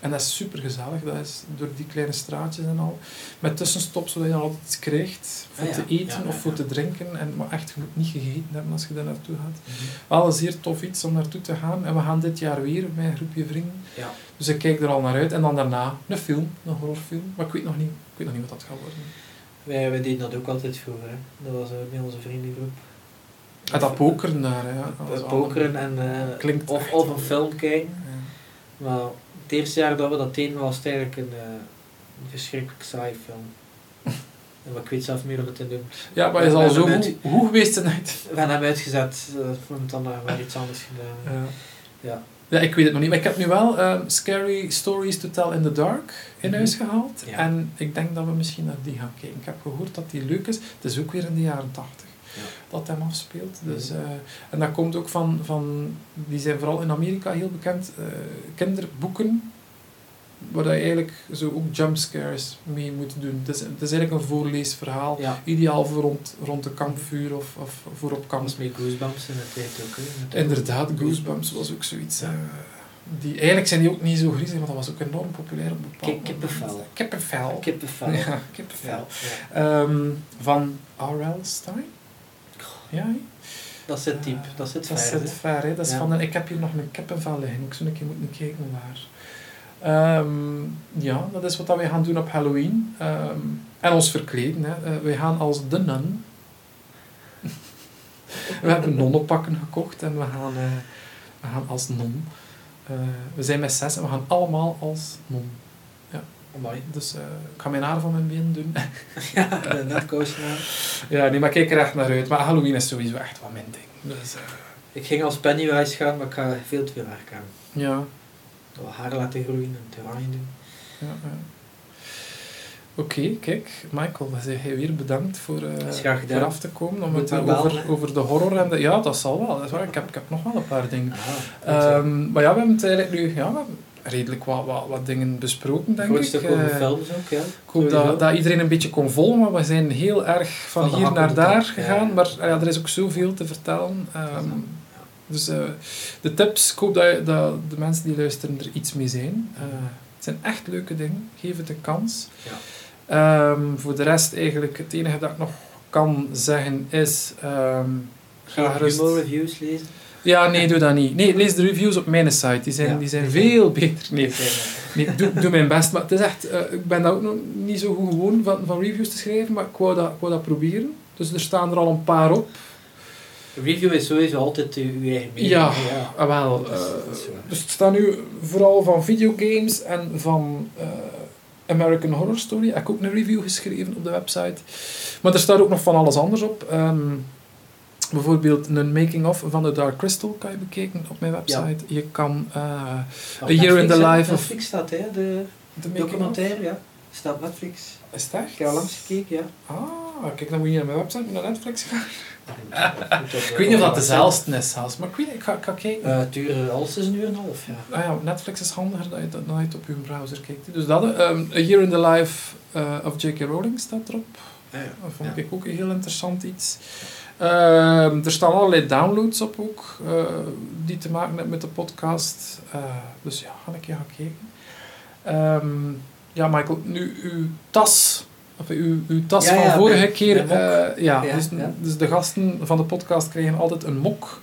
en dat is super gezellig. Dat is door die kleine straatjes en al. Met tussenstops, zodat je dan altijd iets krijgt voor Ah, ja. te eten Ja, of ja, voor ja. te drinken. En, maar echt, je moet niet gegeten hebben als je daar naartoe gaat. Mhm. Wel een zeer tof iets om naartoe te gaan. En we gaan dit jaar weer met een groepje vrienden. Ja. Dus ik kijk er al naar uit. En dan daarna een film, een horrorfilm. Maar ik weet nog niet, ik weet nog niet wat dat gaat worden. Wij, wij deden dat ook altijd vroeger, hè. Dat was uh, bij onze vriendengroep. En dat pokeren daar, hè. Dat pokeren en uh, Klinkt of, een film kijken. Ja. Maar het eerste jaar dat we dat deden was het eigenlijk een, uh, een verschrikkelijk saai film. en wat ik weet zelf meer hoe het in noemt. Ja, maar is al zo goed, goed geweest tonight. We hebben hem uitgezet, uh, we hebben dan maar iets anders gedaan. Ja. Ja. Ja, ik weet het nog niet. Maar ik heb nu wel Scary Stories to Tell in the Dark in Mhm. huis gehaald. Ja. En ik denk dat we misschien naar die gaan kijken. Ik heb gehoord dat die leuk is. Het is ook weer in de jaren tachtig Ja. Dat hem afspeelt. Dus, Mhm. eh, en dat komt ook van, van... Die zijn vooral in Amerika heel bekend. eh, kinderboeken. Waar je eigenlijk zo ook jumpscares mee moet doen. Het is, het is eigenlijk een voorleesverhaal. Ja. Ideaal voor rond, rond de kampvuur of, of voor op kamp. Met Goosebumps in de tijd ook. hè. Inderdaad, Goosebumps was ook zoiets. Ja. eh, die, eigenlijk zijn die ook niet zo griezelig, maar dat was ook enorm populair op een bepaald Kip- kippenvel. Kippenvel. Kippenvel. Ja, kippenvel. Ja. Ehm, van R.L. Stein? Ja? Dat zit diep, dat zit dat ver. zit hè. ver. Hè? Dat is Ja. van, ik heb hier nog een kippenvel liggen. Ik zou een keer moeten kijken waar. Ehm, ja, dat is wat dat wij gaan doen op Halloween. Ehm, en ons verkleden. Hè. Eh, wij gaan als de nun. we hebben nonnenpakken gekocht en we gaan, eh, we gaan als non. Eh, we zijn met zes en we gaan allemaal als non. Amai. Dus eh, ik ga mijn haar van mijn been doen. Ja, de netkoos gedaan. ja, nee, maar ik kijk er echt naar uit. Maar Halloween is sowieso echt wat mijn ding. Dus, eh, Ik ging als Pennywise gaan, maar ik ga veel te veel werk aan. ja, Wat haar laten groeien en terrein doen. ja, ja. Oké, kijk, Michael, zeg jij weer bedankt voor, gedaan. voor af te komen. Om het wel, over, over de horror en de... Ja, dat zal wel. Dat is waar. Ik, heb, ik heb nog wel een paar dingen. Ah, Ehm, maar ja, we hebben het eigenlijk nu ja, we hebben redelijk wat, wat, wat dingen besproken, denk ik. over Eh, films ook, ja. ik hoop dat, dat iedereen een beetje kon volgen, maar we zijn heel erg van, hier naar daar ja. gegaan. Maar ah ja, er is ook zoveel te vertellen. Ehm, dus eh, de tips, ik hoop dat, dat de mensen die luisteren er iets mee zijn. Eh, het zijn echt leuke dingen. Geef het een kans. Ja. Ehm, voor de rest eigenlijk, het enige dat ik nog kan zeggen is... ehm ga reviews lezen. Ja, nee, doe dat niet. Nee, lees de reviews op mijn site. Die zijn, Ja. die zijn veel beter. Nee, nee doe, doe mijn best. Maar het is echt... eh, ik ben dat ook nog niet zo goed gewoon van, van reviews te schrijven, maar ik wou, dat, ik wou dat proberen. Dus er staan er al een paar op. Review is sowieso altijd uw eigen mening. Ja, ja. ah, wel. Eh, dus het staan nu vooral van videogames en van eh, American Horror Story. Ik heb ook een review geschreven op de website. Maar er staat ook nog van alles anders op. Ehm, bijvoorbeeld een making-of van The Dark Crystal kan je bekijken op mijn website. Je kan eh, A Year in the? Life of- Netflix staat, hè, de documentaire, ja. Staat op Netflix. Is echt? Ik heb al langs gekeken, ja. Ah, kijk, dan moet je naar mijn website, naar Netflix gaan. Ik weet niet of dat dezelfde is zelfs, maar ik weet ik ga, ik ga kijken. Eh, het duurt alles is een uur en een half, ja. Ah ja, Netflix is handiger dat je, dat, dat je het op je browser kijkt. Dus dat, ehm, A Year in the Life eh, of J.K. Rowling staat erop. Dat vond Ja. ik ook een heel interessant iets. Ehm, er staan allerlei downloads op ook, eh, die te maken hebben met de podcast. Eh, dus ja, ga ik keer gaan kijken. Ehm, ja, Michael, nu uw tas, of uw, uw tas Ja, van ja, vorige keer. eh, ja, dus, ja. dus de gasten van de podcast krijgen altijd een mok.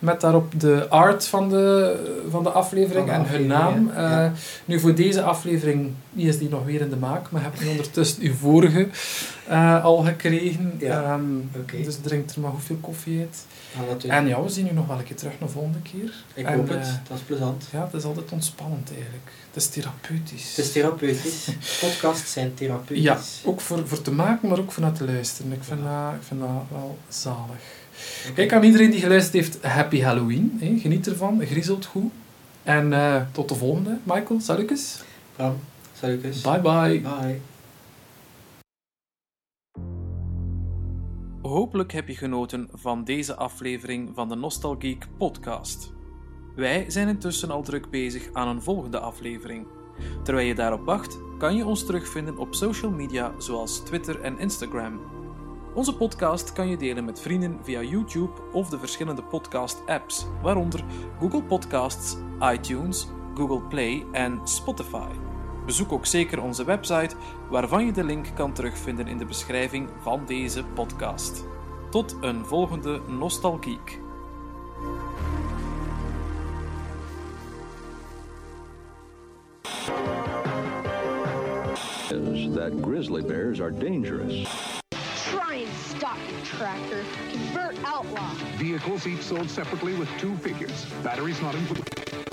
Met daarop de art van de, van de aflevering Van de en hun naam. ja. Eh, nu, voor deze aflevering is die nog weer in de maak, maar heb je ondertussen uw vorige eh, al gekregen. Ja, Ehm. Dus drink er maar hoeveel koffie uit. Ah. En ja, we zien u nog wel een keer terug een volgende keer. Ik En, hoop het, eh, dat is plezant. ja, het is altijd ontspannend eigenlijk. Het is therapeutisch. Het is therapeutisch. Podcasts zijn therapeutisch. Ja, ook voor, voor te maken, maar ook voor naar te luisteren. Ik vind, dat, ik vind dat wel zalig. Kijk, aan iedereen die geluisterd heeft, happy Halloween. Hè. Geniet ervan, griezelt goed. En eh, tot de volgende. Michael, salutjes. Bram, salutjes. Bye bye. Bye. Hopelijk heb je genoten van deze aflevering van de Nostalgeek podcast. Wij zijn intussen al druk bezig aan een volgende aflevering. Terwijl je daarop wacht, kan je ons terugvinden op social media zoals Twitter en Instagram. Onze podcast kan je delen met vrienden via YouTube of de verschillende podcast-apps, waaronder Google Podcasts, iTunes, Google Play en Spotify. Bezoek ook zeker onze website, waarvan je de link kan terugvinden in de beschrijving van deze podcast. Tot een volgende dangerous. And stop tractor. Convert outlaw. Vehicles each sold separately with two figures. Batteries not included.